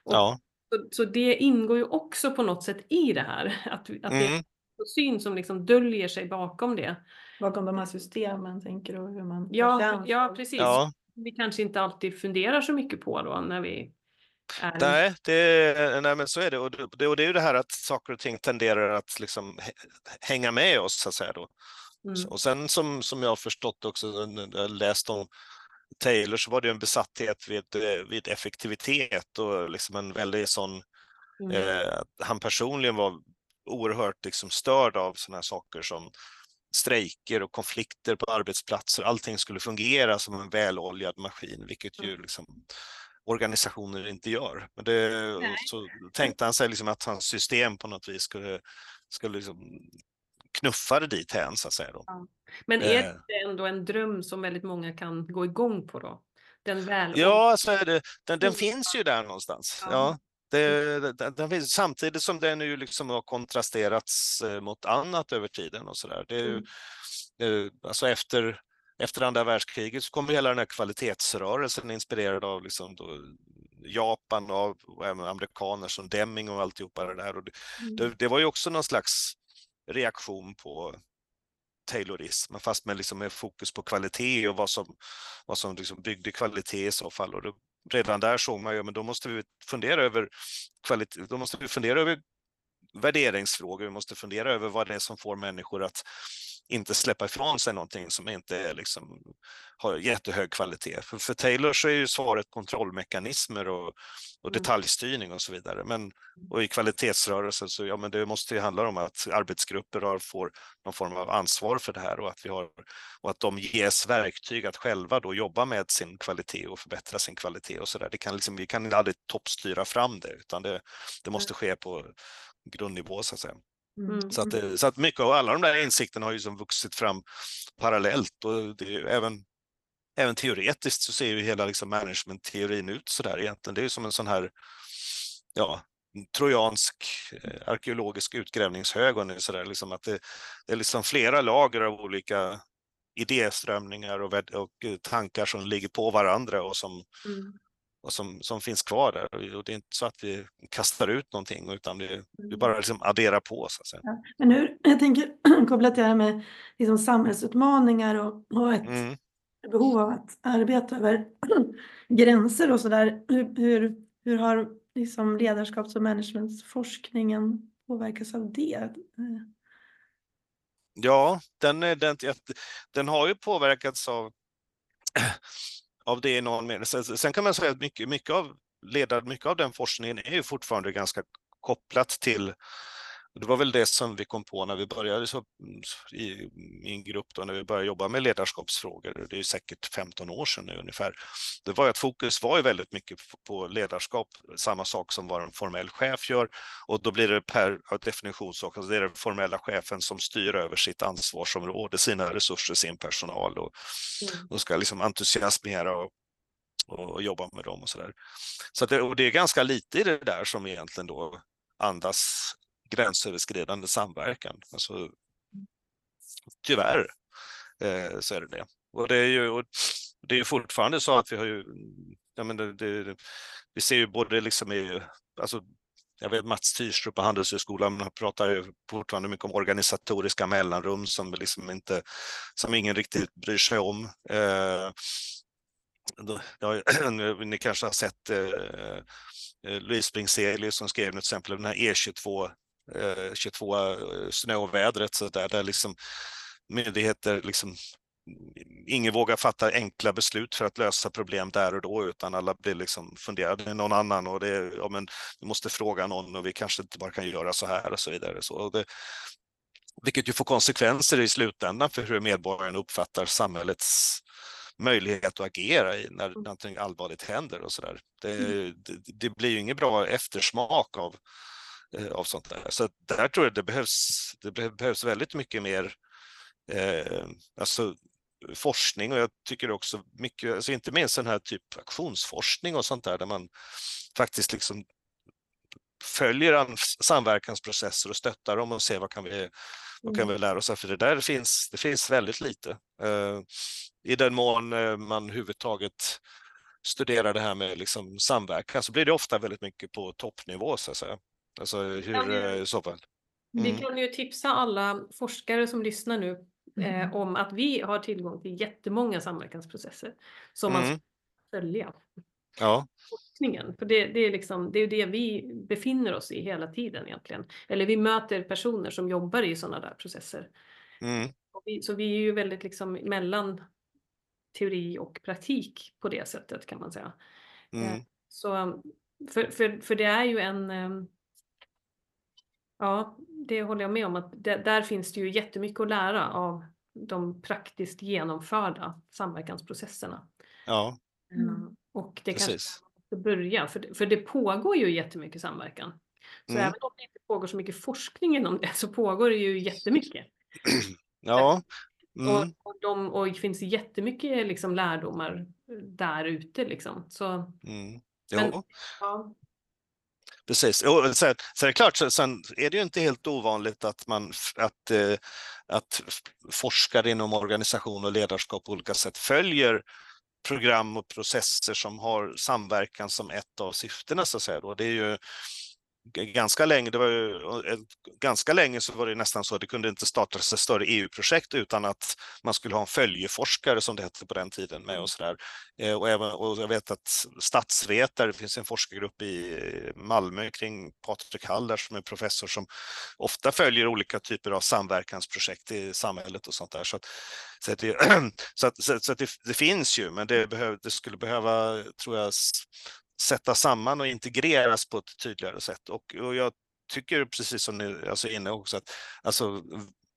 Speaker 1: Och
Speaker 3: Ja.
Speaker 1: så, så det ingår ju också på något sätt i det här, att, att det är
Speaker 3: Mm.
Speaker 1: en syn som liksom döljer sig bakom det.
Speaker 2: Bakom de här systemen tänker du? Hur man
Speaker 1: Ja, ja precis.
Speaker 3: Ja.
Speaker 1: Vi kanske inte alltid funderar så mycket på då när vi är
Speaker 3: Nej, det, nej, men så är det. Och det. Och det är ju det här att saker och ting tenderar att liksom hä- hänga med oss, så att säga. Då.
Speaker 1: Mm.
Speaker 3: Och sen som, som jag har förstått också, när jag läst om Taylor, så var det en besatthet vid, eh, vid effektivitet och liksom en väldigt sån Mm. Eh, han personligen var oerhört liksom störd av sådana saker som strejker och konflikter på arbetsplatser. Allting skulle fungera som en väloljad maskin, vilket ju mm. liksom organisationer inte gör. Men det, så tänkte han sig liksom att hans system på något vis skulle, skulle liksom knuffa det dit hän, så att säga. Ja.
Speaker 1: Men är eh. det ändå en dröm som väldigt många kan gå igång på då?
Speaker 3: Den väl... Ja, så är det. Den, den finns ju där någonstans. Ja. ja. Det, den, den finns, samtidigt som den nu liksom har kontrasterats eh, mot annat över tiden och sådär. Det är ju, mm. alltså efter, efter andra världskriget så kom hela den här kvalitetsrörelsen inspirerad av liksom då Japan och, och även amerikaner som Deming och alltihopa det där. Och det, mm. det, det var ju också någon slags reaktion på Taylorism, fast med, liksom med fokus på kvalitet och vad som, vad som liksom byggde kvalitet i så fall. Och då, redan där såg man ju, men då måste vi fundera över kvalitet, då måste vi fundera över värderingsfrågor, vi måste fundera över vad det är som får människor att inte släppa ifrån sig någonting som inte är, liksom, har jättehög kvalitet. För, för Taylor så är ju svaret kontrollmekanismer och, och mm. detaljstyrning och så vidare. Men, och i kvalitetsrörelsen så ja, men det måste ju handla om att arbetsgrupper har, får någon form av ansvar för det här och att, vi har, och att de ges verktyg att själva då jobba med sin kvalitet och förbättra sin kvalitet och så där. Det kan liksom, vi kan aldrig toppstyra fram det utan det, det måste ske på grundnivå så att säga. Mm. Så, att, mm. så att mycket av alla de där insikterna har ju som vuxit fram parallellt och det är även, även teoretiskt så ser ju hela liksom managementteorin ut så där egentligen. Det är ju som en sån här ja, trojansk eh, arkeologisk utgrävningshög och så där, liksom att det, det, är liksom flera lager av olika idéströmningar och, och tankar som ligger på varandra och som mm och som, som finns kvar där. Och det är inte så att vi kastar ut någonting utan vi, vi mm. bara liksom adderar på. Så att säga. Ja,
Speaker 2: men hur, jag tänker kopplat till det här med liksom samhällsutmaningar och, och ett mm. behov av att arbeta över gränser och sådär. Hur, hur, hur har liksom ledarskaps och managementforskningen påverkats av det?
Speaker 3: Ja, den, den, den har ju påverkats av av det i någon mening. Sen, sen kan man säga att mycket, mycket, av, ledad, mycket av den forskningen är ju fortfarande ganska kopplat till det var väl det som vi kom på när vi började så, i min grupp, då, när vi började jobba med ledarskapsfrågor, det är säkert 15 år sedan nu ungefär. Det var att fokus var ju väldigt mycket på ledarskap, samma sak som vad en formell chef gör och då blir det per definition så, alltså det är den formella chefen som styr över sitt ansvarsområde, sina resurser, sin personal och, mm. och ska liksom entusiasmera och och jobba med dem och sådär. Så, det, och det är ganska lite i det där som egentligen då andas gränsöverskridande samverkan. Alltså, tyvärr eh, så är det det. Och det är ju och det är fortfarande så att vi har ju, jag menar, det, det, vi ser ju både liksom i, alltså jag vet Mats Tyrstrup på Handelshögskolan pratar ju fortfarande mycket om organisatoriska mellanrum som, liksom inte, som ingen riktigt bryr sig om. Eh, ja, ni kanske har sett eh, eh Louise Bringselius som skrev till exempel den här E22 22 eh, snövädret så där, där liksom myndigheter liksom ingen vågar fatta enkla beslut för att lösa problem där och då, utan alla blir liksom funderade någon annan och det, ja, men vi måste fråga någon och vi kanske inte bara kan göra så här och så vidare. Så, det, vilket ju får konsekvenser i slutändan för hur medborgarna uppfattar samhällets möjlighet att agera i när mm. någonting allvarligt händer och så där. Det, mm. det, det blir ju ingen bra eftersmak av Eh, av sånt där. Så där tror jag det behövs, det behövs väldigt mycket mer eh, alltså forskning och jag tycker också mycket, alltså inte minst den här typ aktionsforskning och sånt där, där man faktiskt liksom följer samverkansprocesser och stöttar dem och ser vad kan vi, vad kan mm. vi lära oss? För det där finns, det finns väldigt lite. Eh, I den mån eh, man överhuvudtaget studerar det här med liksom samverkan så blir det ofta väldigt mycket på toppnivå så att säga. Alltså hur eh, så fall?
Speaker 1: Mm. Vi kan ju tipsa alla forskare som lyssnar nu eh, mm. om att vi har tillgång till jättemånga samverkansprocesser som mm. man ska följa.
Speaker 3: Ja.
Speaker 1: Forskningen, för det, det, är liksom, det är det vi befinner oss i hela tiden egentligen. Eller vi möter personer som jobbar i sådana där processer.
Speaker 3: Mm.
Speaker 1: Vi, så vi är ju väldigt liksom mellan teori och praktik på det sättet kan man säga.
Speaker 3: Mm.
Speaker 1: Så för, för, för det är ju en Ja, det håller jag med om att det, där finns det ju jättemycket att lära av de praktiskt genomförda samverkansprocesserna.
Speaker 3: Ja,
Speaker 1: Mm. Och det kanske
Speaker 3: precis.
Speaker 1: måste börja, för det, för det pågår ju jättemycket samverkan. Så
Speaker 3: Mm.
Speaker 1: även om det inte pågår så mycket forskning inom det så pågår det ju jättemycket.
Speaker 3: Ja, mm.
Speaker 1: Och, och, de, och det finns jättemycket liksom lärdomar där ute liksom. Så
Speaker 3: Mm.
Speaker 1: Men- ja,
Speaker 3: Precis. Och så, sen är det klart, sen är det ju inte helt ovanligt att, man, att, eh, att forskare inom organisation och ledarskap på olika sätt följer program och processer som har samverkan som ett av syftena så att säga. Då. Det är ju ganska länge, det var ju, eh, ganska länge så var det nästan så att det kunde inte startas ett större EU-projekt utan att man skulle ha en följeforskare som det hette på den tiden med och sådär. Eh, Och, även, och jag vet att statsvetare, det finns en forskargrupp i Malmö kring Patrik Hall som är professor som ofta följer olika typer av samverkansprojekt i samhället och sånt där. Så att, så att, det, så att, så, att det, det finns ju, men det, behöv, det skulle behöva, tror jag, sätta samman och integreras på ett tydligare sätt. Och, och jag tycker precis som ni alltså inne också att alltså,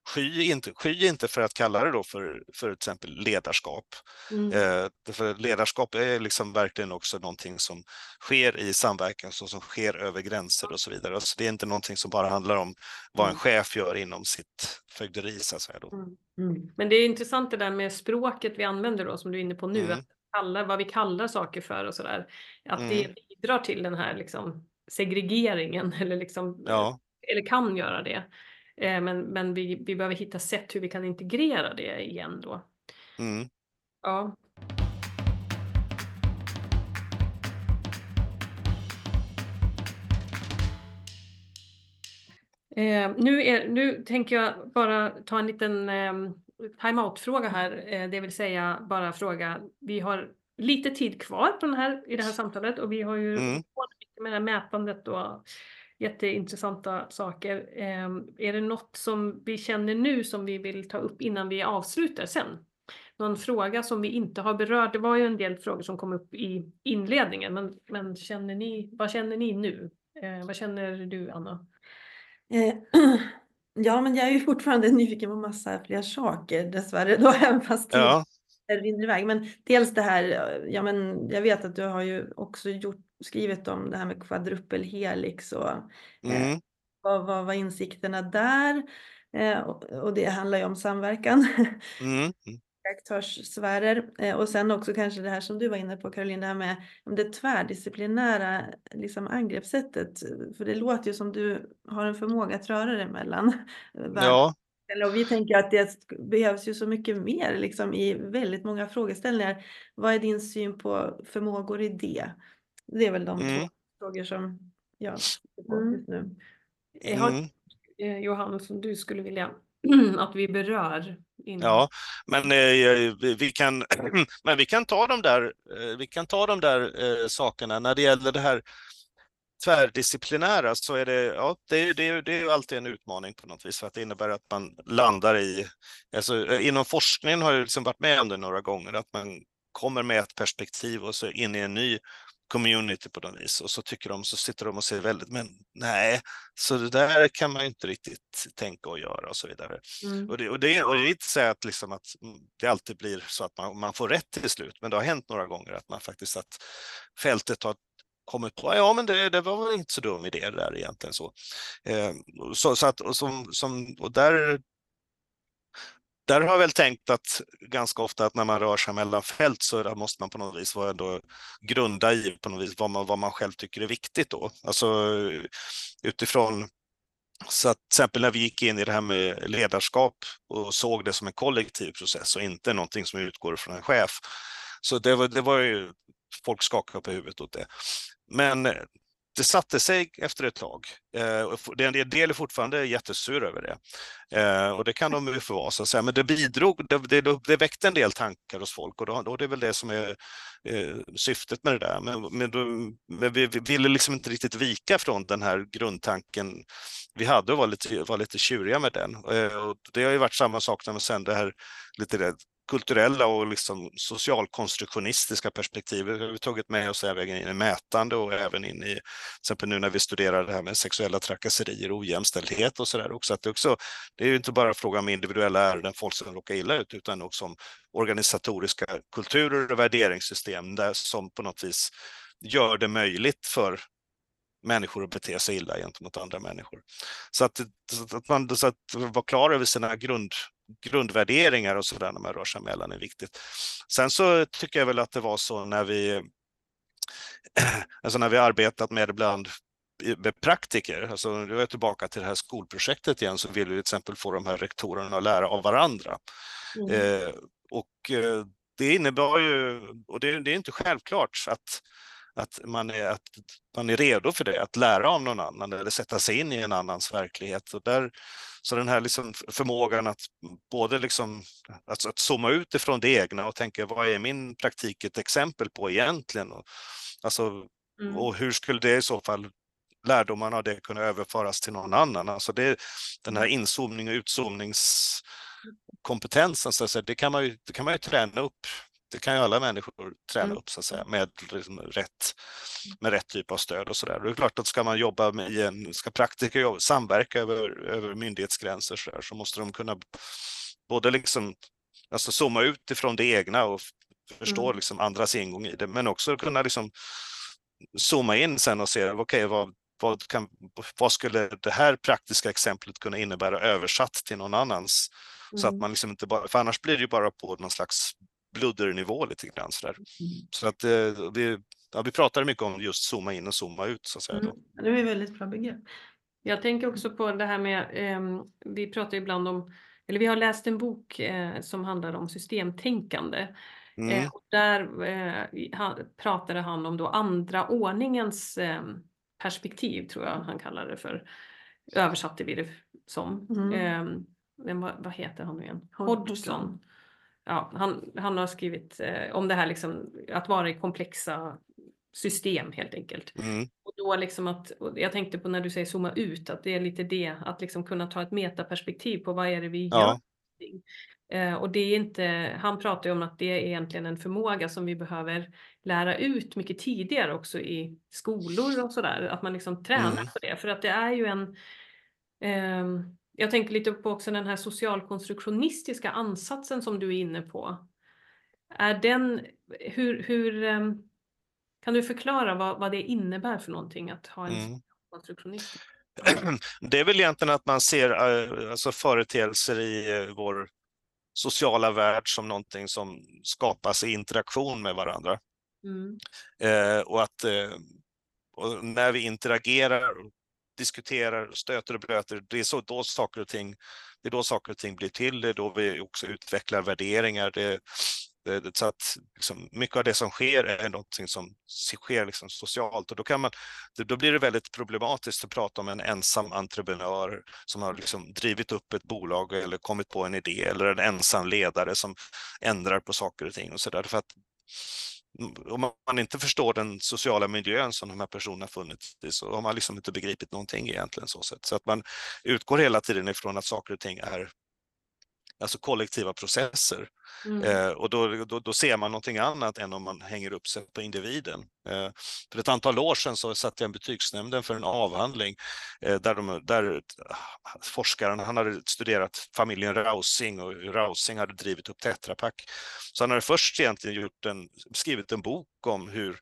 Speaker 3: sky inte, sky inte för att kalla det då för, för till exempel ledarskap.
Speaker 1: mm,
Speaker 3: Eh, för ledarskap är liksom verkligen också någonting som sker i samverkan, så som sker över gränser och så vidare. Alltså det är inte någonting som bara handlar om vad en
Speaker 1: Mm.
Speaker 3: chef gör inom sitt fögderi så att säga. Då.
Speaker 1: mm, mm. Men det är intressant det där med språket vi använder då som du är inne på nu.
Speaker 3: Mm.
Speaker 1: Att kalla, vad vi kallar saker för och sådär. Att det
Speaker 3: Mm.
Speaker 1: bidrar till den här liksom, segregeringen eller, liksom,
Speaker 3: Ja,
Speaker 1: eller kan göra det. Eh, Men, men vi, vi behöver hitta sätt hur vi kan integrera det igen då.
Speaker 3: mm,
Speaker 1: Ja. Eh, nu, är, nu tänker jag bara ta en liten eh, time-out-fråga här, eh, det vill säga bara fråga, vi har lite tid kvar på den här, i det här samtalet och vi har ju
Speaker 3: Mm.
Speaker 1: med det här mätandet och jätteintressanta saker. Eh, är det något som vi känner nu som vi vill ta upp innan vi avslutar sen? Någon fråga som vi inte har berört? Det var ju en del frågor som kom upp i inledningen, men, men känner ni, vad känner ni nu? Eh, vad känner du, Anna?
Speaker 2: Eh, Ja, men jag är ju fortfarande nyfiken på massa fler saker dessvärre då, även fast
Speaker 3: ja,
Speaker 2: rinner iväg. Men dels det här, ja men jag vet att du har ju också gjort, skrivit om det här med kvadrupelhelix och
Speaker 3: mm,
Speaker 2: vad, vad var insikterna där? Eh, och, och det handlar ju om samverkan,
Speaker 3: mm, mm,
Speaker 2: aktörssfärer eh, och sen också kanske det här som du var inne på Caroline, det här med om det tvärdisciplinära liksom, angreppssättet. För det låter ju som du har en förmåga att röra dig mellan eh,
Speaker 3: ja,
Speaker 2: Eller, Och vi tänker att det behövs ju så mycket mer liksom, i väldigt många frågeställningar. Vad är din syn på förmågor i det? Det är väl de
Speaker 3: Mm.
Speaker 2: två frågor som jag på
Speaker 1: Mm.
Speaker 2: just nu.
Speaker 1: Eh, Har,
Speaker 3: mm.
Speaker 1: eh, Johannes, som du skulle vilja att vi berör? Innan.
Speaker 3: Ja, men, eh, vi, kan, men vi kan ta de där, eh, vi kan ta de där eh, sakerna. När det gäller det här tvärdisciplinära så är det, ja, det, det, det är ju alltid en utmaning på något vis för att det innebär att man landar i, alltså, inom forskningen har jag liksom varit med om det några gånger, att man kommer med ett perspektiv och så in i en ny community på något vis och så tycker de, så sitter de och säger väldigt, men nej, så det där kan man ju inte riktigt tänka och göra och så vidare.
Speaker 1: Mm.
Speaker 3: Och det, och det, och det är inte så att, liksom att det alltid blir så att man, man får rätt till slut, men det har hänt några gånger att man faktiskt att fältet har kommit på, ja men det, det var väl inte så dum idé det där egentligen så. Eh, så, så att, och, som, som, och där, där har jag väl tänkt att ganska ofta att när man rör sig mellan fält så måste man på något vis vara ändå grunda i på något vis vad man, vad man själv tycker är viktigt då. Alltså utifrån så att till exempel när vi gick in i det här med ledarskap och såg det som en kollektiv process och inte någonting som utgår från en chef. Så det var, det var ju, folk skakade på huvudet åt det. Men det satte sig efter ett tag. Eh, En del är fortfarande jättesur över det. Eh, Och det kan de ju få vara, så att säga. men det bidrog, det, det, det väckte en del tankar hos folk och då, då är det väl det som är eh, syftet med det där. Men, men, då, men vi, vi ville liksom inte riktigt vika från den här grundtanken vi hade och var lite, var lite tjuriga med den. Eh, Och det har ju varit samma sak när man sen det här lite det kulturella och liksom socialkonstruktionistiska Vi har tagit med oss även in i mätande och även in i, till exempel nu när vi studerar det här med sexuella trakasserier och ojämställdhet och sådär också, att det också, det är ju inte bara fråga om individuella ärenden, folk som råkar illa ut, utan också om organisatoriska kulturer och värderingssystem där som på något vis gör det möjligt för människor att bete sig illa gentemot andra människor. Så att, så att man så att vara klar över sina grund, grundvärderingar och sådär när man rör sig mellan är viktigt. Sen så tycker jag väl att det var så när vi alltså när vi arbetat med ibland med praktiker, alltså nu är jag tillbaka till det här skolprojektet igen, så vill vi till exempel få de här rektorerna att lära av varandra. Mm. Eh, och eh, det innebär ju, och det, det, är inte självklart att att man, är, att man är redo för det, att lära av någon annan eller sätta sig in i en annans verklighet. Och där, så den här liksom förmågan att både liksom, alltså att zooma ut ifrån det egna och tänka vad är min praktik ett exempel på egentligen? Och, alltså, mm. och hur skulle det i så fall lärdomarna av det kunna överföras till någon annan? Alltså det, den här inzoomning och utzoomningskompetensen, så att säga, det, kan man ju, det kan man ju träna upp det kan ju alla människor träna mm. upp så att säga, med, liksom, rätt, med rätt typ av stöd och så där. Det är klart att ska man jobba med en, ska praktiker jobba, samverka över, över myndighetsgränser så, där, så måste de kunna både liksom, alltså zooma ut ifrån det egna och förstå mm. liksom andras ingång i det, men också kunna liksom zooma in sen och se, okej, okay, vad, vad, kan, vad skulle det här praktiska exemplet kunna innebära översatt till någon annans? Mm. Så att mm. man liksom inte bara, för annars blir det ju bara på någon slags bluddernivå lite grann. Så, där. Mm. så att eh, vi, ja, vi pratade mycket om just zooma in och zooma ut. Så att säga, mm.
Speaker 2: Det är väldigt bra begrepp.
Speaker 1: Jag tänker också på det här med, eh, vi pratar ibland om, eller vi har läst en bok eh, som handlar om systemtänkande. Mm. Eh, och där eh, han, pratade han om då andra ordningens ehm, perspektiv, tror jag han kallade det för. Översatte vi det som. Mm. Ehm, vad, heter han nu igen? Hodgson ja, han, han har skrivit eh, om det här liksom, att vara i komplexa system helt enkelt. Mm. Och då liksom att, jag tänkte på när du säger zooma ut, att det är lite det, att liksom kunna ta ett metaperspektiv på vad är det vi ja. gör. Eh, och det är inte, han pratar ju om att det är egentligen en förmåga som vi behöver lära ut mycket tidigare också i skolor och sådär, att man liksom tränar mm. på det. För att det är ju en, eh, jag tänker lite på också den här socialkonstruktionistiska ansatsen som du är inne på. Är den, hur, hur ehm, kan du förklara vad, vad det innebär för någonting att ha en mm. konstruktionistisk?
Speaker 3: Det är väl egentligen att man ser eh, alltså företeelser i eh, vår sociala värld som någonting som skapas i interaktion med varandra. Mm. Eh, och att eh, och när vi interagerar diskuterar, stöter och blöter, det är så då saker och ting, det är då saker och ting blir till, det är då vi också utvecklar värderingar. Det, det, så att liksom, mycket av det som sker är någonting som sker liksom socialt och då, kan man, då blir det väldigt problematiskt att prata om en ensam entreprenör som har liksom drivit upp ett bolag eller kommit på en idé eller en ensam ledare som ändrar på saker och ting och så där. För att om man inte förstår den sociala miljön som de här personerna funnits i så har man liksom inte begripit någonting egentligen. Så, sätt. så att man utgår hela tiden ifrån att saker och ting är alltså kollektiva processer. Mm. Eh, och då, då, då, ser man någonting annat än om man hänger upp sig på individen. Eh, för ett antal år sedan så satt jag en betygsnämnden för en avhandling eh, där, de, där forskaren han hade studerat familjen Rausing och Rausing hade drivit upp Tetra Pak. Så han hade först egentligen gjort en, skrivit en bok om hur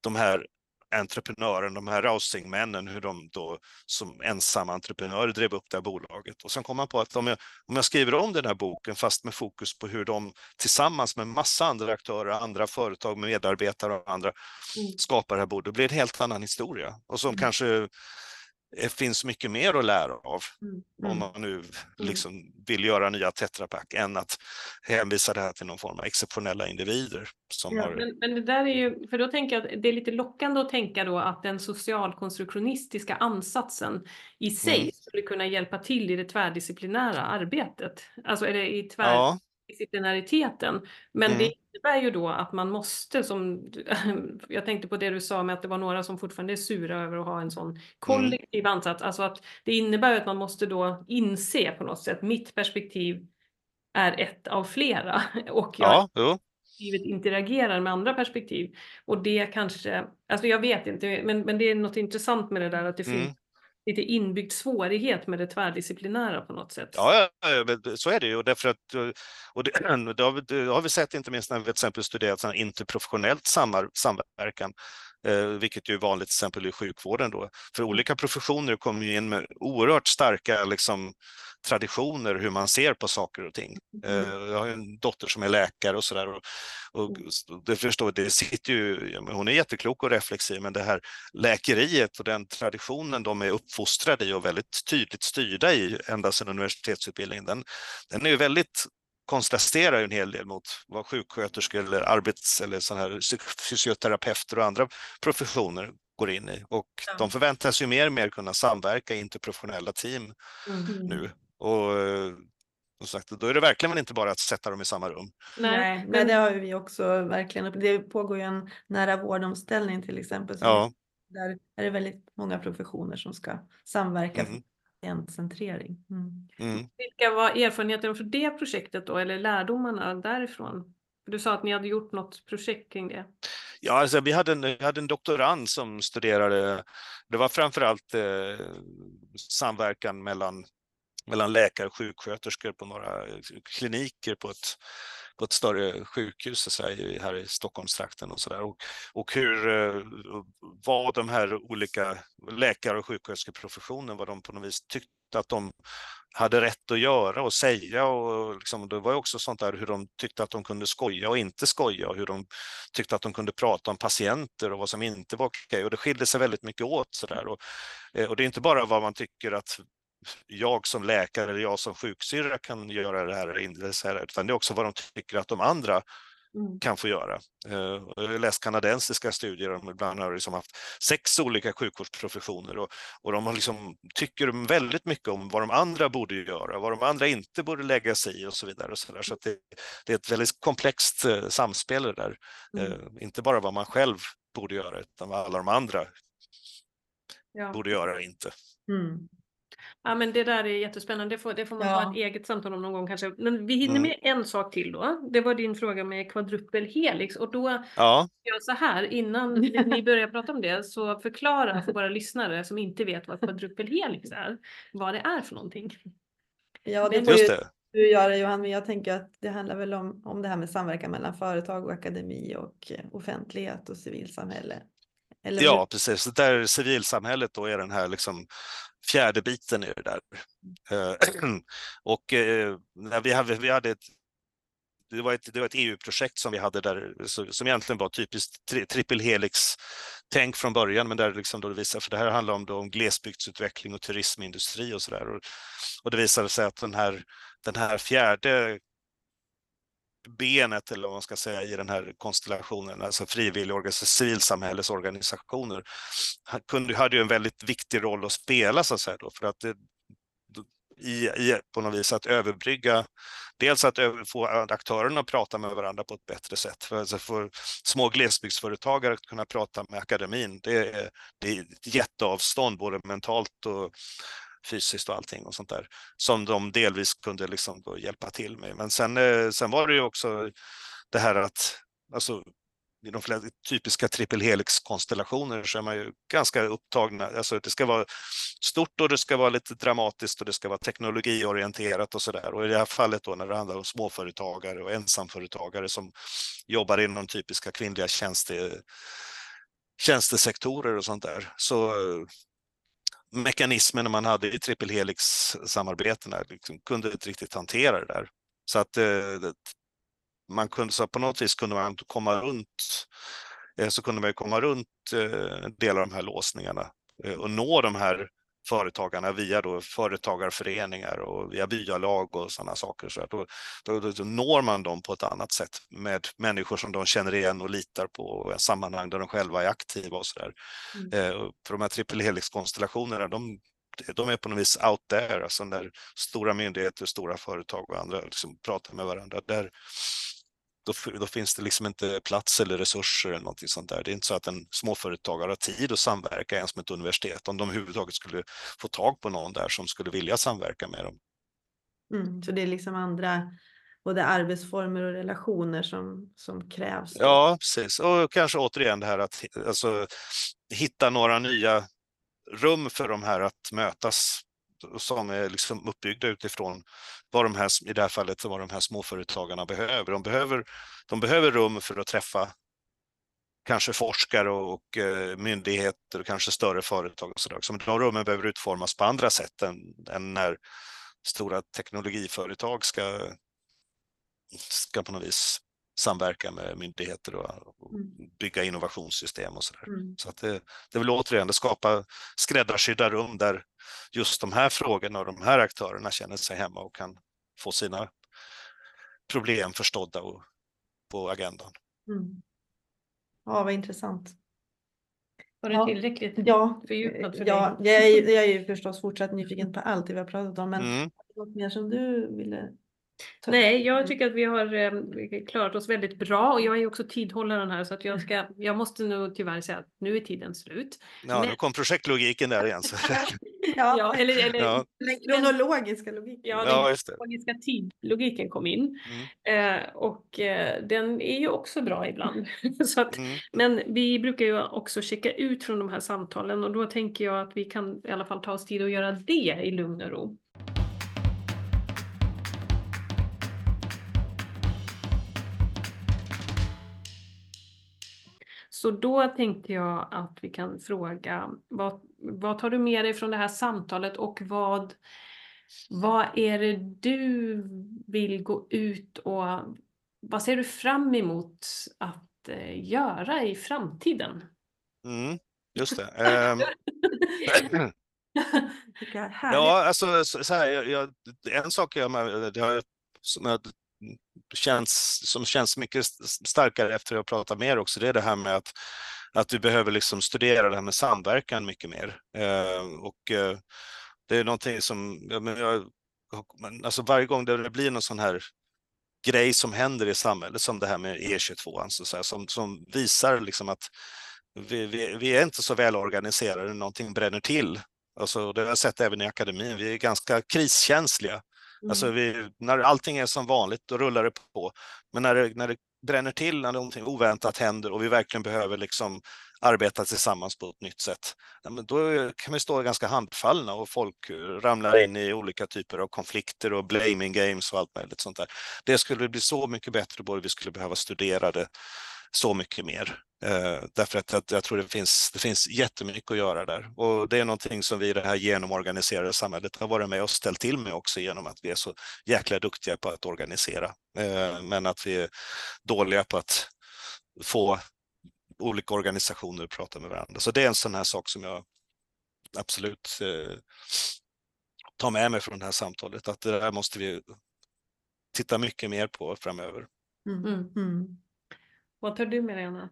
Speaker 3: de här entreprenören, de här rousingmännen, hur de då som ensamma entreprenörer drev upp det här bolaget. Och sen kom man på att om jag, om jag skriver om den här boken fast med fokus på hur de tillsammans med massa andra aktörer, andra företag, medarbetare och andra mm. skapar det här bordet, då blir det en helt annan historia. Och som mm. kanske det finns mycket mer att lära av mm. om mm. man nu mm. liksom vill göra nya Tetra Pak än att hänvisa det här till någon form av exceptionella individer. Som
Speaker 1: ja,
Speaker 3: har...
Speaker 1: men, men, det där är ju, för då tänker jag att det är lite lockande att tänka då att den socialkonstruktionistiska ansatsen i sig mm. skulle kunna hjälpa till i det tvärdisciplinära arbetet. Alltså är det i tvär... Ja disciplinariteten. Men mm. det innebär ju då att man måste, som jag tänkte på det du sa med att det var några som fortfarande är sura över att ha en sån kollektiv mm. ansats. Alltså att det innebär att man måste då inse på något sätt, mitt perspektiv är ett av flera och jag
Speaker 3: Ja,
Speaker 1: interagerar med andra perspektiv. Och det kanske, alltså jag vet inte, men, men det är något intressant med det där att det
Speaker 3: Mm.
Speaker 1: finns lite inbyggd svårighet med det tvärdisciplinära på något sätt.
Speaker 3: Ja, ja, ja, så är det ju. Därför att, eh, och det, det, har vi, det har vi sett inte minst när vi till exempel studerat sån interprofessionellt samverkan, eh, vilket ju är vanligt till exempel i sjukvården. Då. För olika professioner kommer ju in med oerhört starka liksom, traditioner hur man ser på saker och ting. Eh, jag har en dotter som är läkare och sådär. Och, och det förstår, det sitter ju, hon är jätteklok och reflexiv, men det här läkeriet och den traditionen de är uppfostrade i och väldigt tydligt styrda i ända sedan universitetsutbildningen, den, den är ju väldigt kontrasterar ju en hel del mot vad sjuksköterskor eller arbets eller sån här fysioterapeuter och andra professioner går in i. Och
Speaker 1: Ja.
Speaker 3: de förväntas ju mer och mer kunna samverka i interprofessionella team
Speaker 1: Mm.
Speaker 3: nu. Och, eh, och sagt, då är det verkligen inte bara att sätta dem i samma rum.
Speaker 1: Nej, men-
Speaker 2: det har vi också verkligen. Det pågår ju en nära vårdomställning till exempel. som-
Speaker 3: Ja,
Speaker 2: Där är det väldigt många professioner som ska samverka
Speaker 3: Mm.
Speaker 2: för patientcentrering. Mm.
Speaker 3: mm.
Speaker 1: Vilka var erfarenheterna för det projektet då, eller lärdomarna därifrån? Du sa att ni hade gjort något projekt kring det.
Speaker 3: Ja, alltså, vi, hade en, vi hade en doktorand som studerade, det var framförallt eh, samverkan mellan, mellan läkare och sjuksköterskor på några eh, kliniker på ett, på ett större sjukhus så här, här i Stockholmstrakten och sådär. Och, och hur, eh, vad de här olika läkare och sjuksköterskeprofessionen, vad de på något vis tyckte att de hade rätt att göra och säga och liksom, det var ju också sånt där hur de tyckte att de kunde skoja och inte skoja och hur de tyckte att de kunde prata om patienter och vad som inte var okej och det skilde sig väldigt mycket åt sådär och, eh, och det är inte bara vad man tycker att jag som läkare eller jag som sjuksyrra kan göra det här, eller inte här, utan det är också vad de tycker att de andra
Speaker 2: Mm.
Speaker 3: kan få göra. Eh, Jag har läst kanadensiska studier, om ibland har liksom haft sex olika sjukvårdsprofessioner och, och de har liksom, tycker väldigt mycket om vad de andra borde göra, vad de andra inte borde lägga sig i och så vidare. Och så så att det, det är ett väldigt komplext eh, samspel det där.
Speaker 2: Mm.
Speaker 3: Eh, inte bara vad man själv borde göra, utan vad alla de andra
Speaker 1: Ja.
Speaker 3: borde göra och inte.
Speaker 2: Mm.
Speaker 1: Ja men det där är jättespännande, det får, det får man
Speaker 2: Ja.
Speaker 1: ha ett eget samtal om någon gång kanske. Men vi hinner
Speaker 3: Mm.
Speaker 1: med en sak till då. Det var din fråga med kvadrupelhelix och då
Speaker 3: Ja,
Speaker 1: gör jag så här innan ni börjar prata om det så förklara för våra lyssnare som inte vet vad kvadrupelhelix är, vad det är för någonting.
Speaker 2: Ja, det får ju du göra Johan, men jag tänker att det handlar väl om, om det här med samverkan mellan företag och akademi och eh, offentlighet och civilsamhälle. Eller hur?
Speaker 3: Ja, precis. Där civilsamhället då är den här liksom fjärde biten i det där. Eh, och eh, när vi hade, vi hade ett det var ett, det var ett EU-projekt som vi hade där, som egentligen var typiskt tri, triple helix-tänk från början, men där liksom då det visade, för det här handlar om, då om glesbygdsutveckling och turismindustri och sådär. Och, och det visade sig att den här, den här fjärde benet, eller vad man ska säga, i den här konstellationen, alltså frivilligorganisationer, alltså civilsamhällesorganisationer, kunde, hade ju en väldigt viktig roll att spela, så att säga, då, för att det, i, i, på något vis att överbrygga, dels att över, få aktörerna att prata med varandra på ett bättre sätt. För, alltså för små glesbygdsföretagare att kunna prata med akademin, det är, det är ett jätteavstånd både mentalt och fysiskt och allting och sånt där som de delvis kunde liksom då hjälpa till med. Men sen, eh, sen var det ju också det här att alltså, i de flesta typiska triple helix-konstellationer så är man ju ganska upptagna. Alltså det ska vara stort och det ska vara lite dramatiskt och det ska vara teknologiorienterat och sådär. Och i det här fallet då när det handlar om småföretagare och ensamföretagare som jobbar inom typiska kvinnliga tjänste, tjänstesektorer och sånt där. Så mekanismerna man hade i trippelhelix-samarbetena liksom kunde inte riktigt hantera det där. Så att eh, man kunde, så på något vis kunde man komma runt, eh, så kunde man komma runt eh, delar av de här låsningarna eh, och nå de här företagarna via då företagarföreningar och via byalag och sådana saker. Så att då, då, då, når man dem på ett annat sätt med människor som de känner igen och litar på och i sammanhang där de själva är aktiva och sådär.
Speaker 2: Mm.
Speaker 3: Eh, för de här triple helix-konstellationerna, de, de är på något vis out there, alltså när stora myndigheter, stora företag och andra liksom pratar med varandra. Där, då, då finns det liksom inte plats eller resurser eller någonting sånt där. Det är inte så att en småföretagare har tid att samverka ens med ett universitet om de överhuvudtaget skulle få tag på någon där som skulle vilja samverka med dem.
Speaker 2: Mm, så det är liksom andra, både arbetsformer och relationer som, som krävs.
Speaker 3: Ja, precis. Och kanske återigen det här att alltså, hitta några nya rum för de här att mötas som är liksom uppbyggda utifrån vad de här, i det här fallet, vad de här småföretagarna behöver. De behöver, de behöver rum för att träffa kanske forskare och, och eh, myndigheter och kanske större företag och sådär. Så de rummen behöver utformas på andra sätt än, än när stora teknologiföretag ska, ska på något vis samverka med myndigheter och, och mm. bygga innovationssystem och sådär. Mm. Så att det, det vill återigen skapa skräddarsydda rum där just de här frågorna och de här aktörerna känner sig hemma och kan få sina problem förstådda och på agendan. Mm.
Speaker 2: Ja, vad intressant.
Speaker 1: Var det tillräckligt ja, fördjupat för
Speaker 2: ja, dig? Jag är, jag är ju förstås fortsatt nyfiken på allt det vi har pratat om, men mm. något mer som du ville
Speaker 1: Nej, jag tycker att vi har eh, klarat oss väldigt bra och jag är också tidhållaren här så att jag ska, jag måste nog tyvärr säga att nu är tiden slut.
Speaker 3: Ja, Men... nu kom projektlogiken där igen. Så.
Speaker 2: ja. ja, eller, eller ja. den kronologiska logiken.
Speaker 1: Ja, den ja, kronologiska tidlogiken kom in. Mm. Eh, och eh, den är ju också bra ibland. så att, mm. Men vi brukar ju också checka ut från de här samtalen och då tänker jag att vi kan i alla fall ta oss tid att göra det i lugn och ro. Så då tänkte jag att vi kan fråga vad, vad tar du med dig från det här samtalet och vad, vad är det du vill gå ut och vad ser du fram emot att eh, göra i framtiden?
Speaker 3: Mm, just det. Um... ja, alltså så här, jag, jag, en sak jag, det har, som jag känns, som känns mycket starkare efter att ha pratat med er också, det är det här med att, att vi behöver liksom studera det här med samverkan mycket mer. Eh, och eh, det är någonting som, jag, men jag, alltså varje gång det blir någon sån här grej som händer i samhället, som det här med E22, alltså så här, som, som visar liksom att vi, vi, vi, är inte så väl organiserade när någonting bränner till. Alltså, det har jag sett även i akademin, vi är ganska kriskänsliga. Alltså mm. vi, när allting är som vanligt, då rullar det på. Men när det, när det bränner till, när någonting oväntat händer och vi verkligen behöver liksom arbeta tillsammans på ett nytt sätt, då kan vi stå ganska handfallna och folk ramlar in i olika typer av konflikter och blaming games och allt möjligt sånt där. Det skulle bli så mycket bättre, både vi skulle behöva studera det så mycket mer. Eh, därför att, att jag tror det finns, det finns jättemycket att göra där. Och det är någonting som vi i det här genomorganiserade samhället har varit med och ställt till med också genom att vi är så jäkla duktiga på att organisera. Eh, men att vi är dåliga på att få olika organisationer att prata med varandra. Så det är en sån här sak som jag absolut eh, tar med mig från det här samtalet, att det där måste vi titta mycket mer på framöver. Mm. Mm.
Speaker 1: Vad tar du med dig, Anna?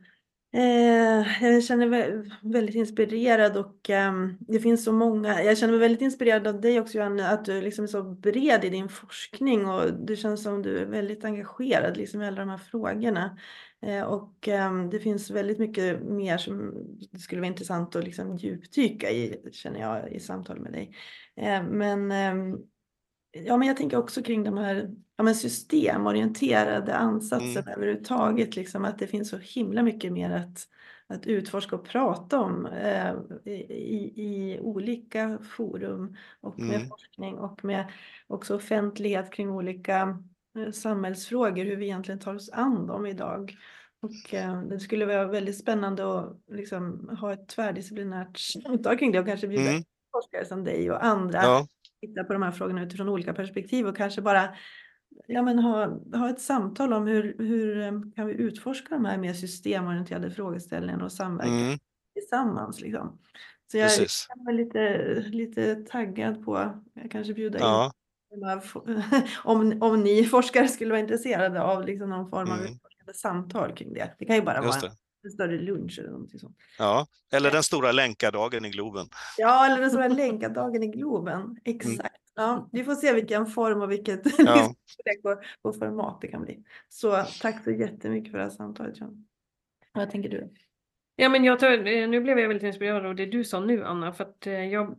Speaker 2: Eh, jag känner mig väldigt inspirerad och ehm, det finns så många. Jag känner mig väldigt inspirerad av dig också Johanna, att du liksom är så bred i din forskning och det känns som du är väldigt engagerad liksom, i alla de här frågorna. Eh, och ehm, det finns väldigt mycket mer som det skulle vara intressant att liksom djupdyka i, känner jag, i samtal med dig. Eh, men ehm, Ja, men jag tänker också kring de här ja, men systemorienterade ansatserna mm. överhuvudtaget. Liksom, att det finns så himla mycket mer att, att utforska och prata om eh, i, i olika forum och med mm. forskning och med också offentlighet kring olika eh, samhällsfrågor, hur vi egentligen tar oss an dem idag. Och eh, det skulle vara väldigt spännande att liksom, ha ett tvärdisciplinärt samtal kring det och kanske bjuda mm. forskare som dig och andra ja titta på de här frågorna utifrån olika perspektiv och kanske bara ja, men ha, ha ett samtal om hur, hur eh, kan vi utforska de här mer systemorienterade frågeställningarna och samverka mm. tillsammans. Liksom. Så jag Precis. är lite, lite taggad på att kanske bjuda ja. in om, om ni forskare skulle vara intresserade av liksom någon form av mm. samtal kring det. Det kan ju bara Just vara en större lunch eller någonting sånt.
Speaker 3: Ja, eller den stora länkardagen i Globen.
Speaker 2: Ja, eller den stora länkardagen i Globen. Mm. Exakt. Mm. Ja, vi får se vilken form och vilket ja. på, format det kan bli. Så tack så jättemycket för det här samtalet John. Vad tänker du?
Speaker 1: Ja, men jag tar, eh, nu blev jag väldigt inspirerad av det du sa nu Anna, för att eh, jag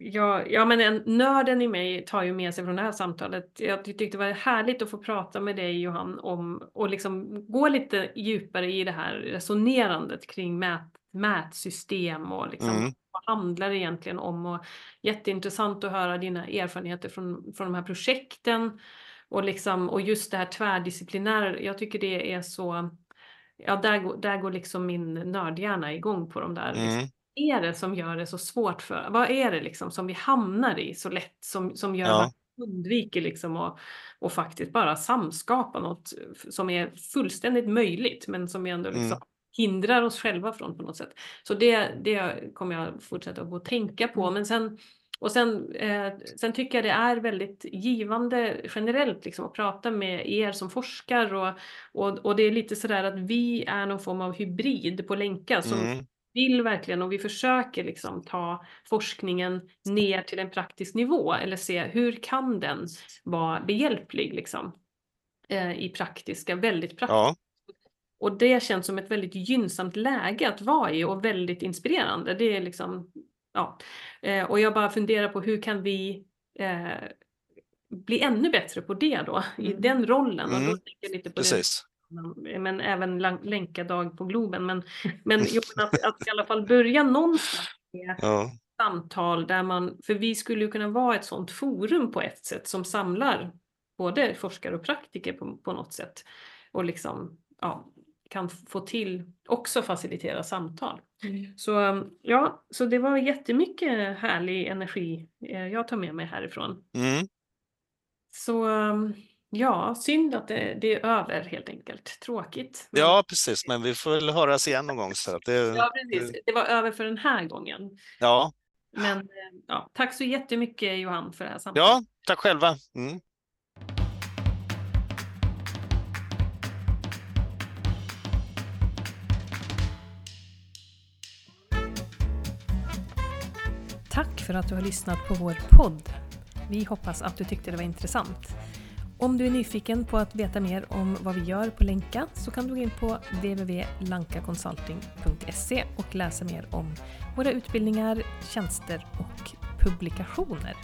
Speaker 1: Ja, ja, men en, nörden i mig tar ju med sig från det här samtalet. Jag tyckte det var härligt att få prata med dig Johan om och liksom gå lite djupare i det här resonerandet kring mät, mätsystem och liksom
Speaker 3: Mm.
Speaker 1: vad handlar det egentligen om? Och jätteintressant att höra dina erfarenheter från, från de här projekten och liksom och just det här tvärdisciplinära. Jag tycker det är så. Ja, där, går- där går liksom min nördhjärna igång på de där liksom,
Speaker 3: Mm.
Speaker 1: Är det som gör det så svårt för, vad är det liksom som vi hamnar i så lätt som, som gör
Speaker 3: Ja.
Speaker 1: att vi undviker liksom och, och faktiskt bara samskapa något som är fullständigt möjligt men som vi ändå liksom
Speaker 3: Mm.
Speaker 1: hindrar oss själva från på något sätt. Så det, det kommer jag fortsätta att tänka på. Men sen, och sen, eh, sen tycker jag det är väldigt givande generellt liksom, att prata med er som forskar och, och, och det är lite sådär att vi är någon form av hybrid på Länka som
Speaker 3: Mm.
Speaker 1: Vill verkligen och vi försöker liksom ta forskningen ner till en praktisk nivå eller se hur kan den vara behjälplig liksom eh, i praktiska, väldigt praktiska.
Speaker 3: Ja.
Speaker 1: Och det känns som ett väldigt gynnsamt läge att vara i och väldigt inspirerande. Det är liksom, ja. Eh, och jag bara funderar på hur kan vi eh, bli ännu bättre på det då, i
Speaker 2: Mm.
Speaker 1: den rollen. Och då
Speaker 3: Mm.
Speaker 1: tänker jag lite på det
Speaker 3: Precis.
Speaker 1: Men, även länkadag på Globen. Men, men att, att i alla fall börja någonstans med
Speaker 3: Ja.
Speaker 1: samtal där man, för vi skulle ju kunna vara ett sådant forum på ett sätt som samlar både forskare och praktiker på, på något sätt och liksom ja, kan få till också facilitera samtal. Så ja, så det var jättemycket härlig energi eh, jag tar med mig härifrån.
Speaker 3: Mm.
Speaker 1: Så ja, synd att det, det är över helt enkelt. Tråkigt. men-
Speaker 3: ja, precis. Men vi får väl höras igen någon gång. Så att det,
Speaker 1: Ja, precis. Det var över för den här gången.
Speaker 3: ja.
Speaker 1: Men eh, ja, tack så jättemycket Johan för det här samtalet.
Speaker 3: ja, tack själva. Mm.
Speaker 1: Tack för att du har lyssnat på vår podd. Vi hoppas att du tyckte det var intressant. Om du är nyfiken på att veta mer om vad vi gör på Länka så kan du gå in på www.lankaconsulting.se och läsa mer om våra utbildningar, tjänster och publikationer.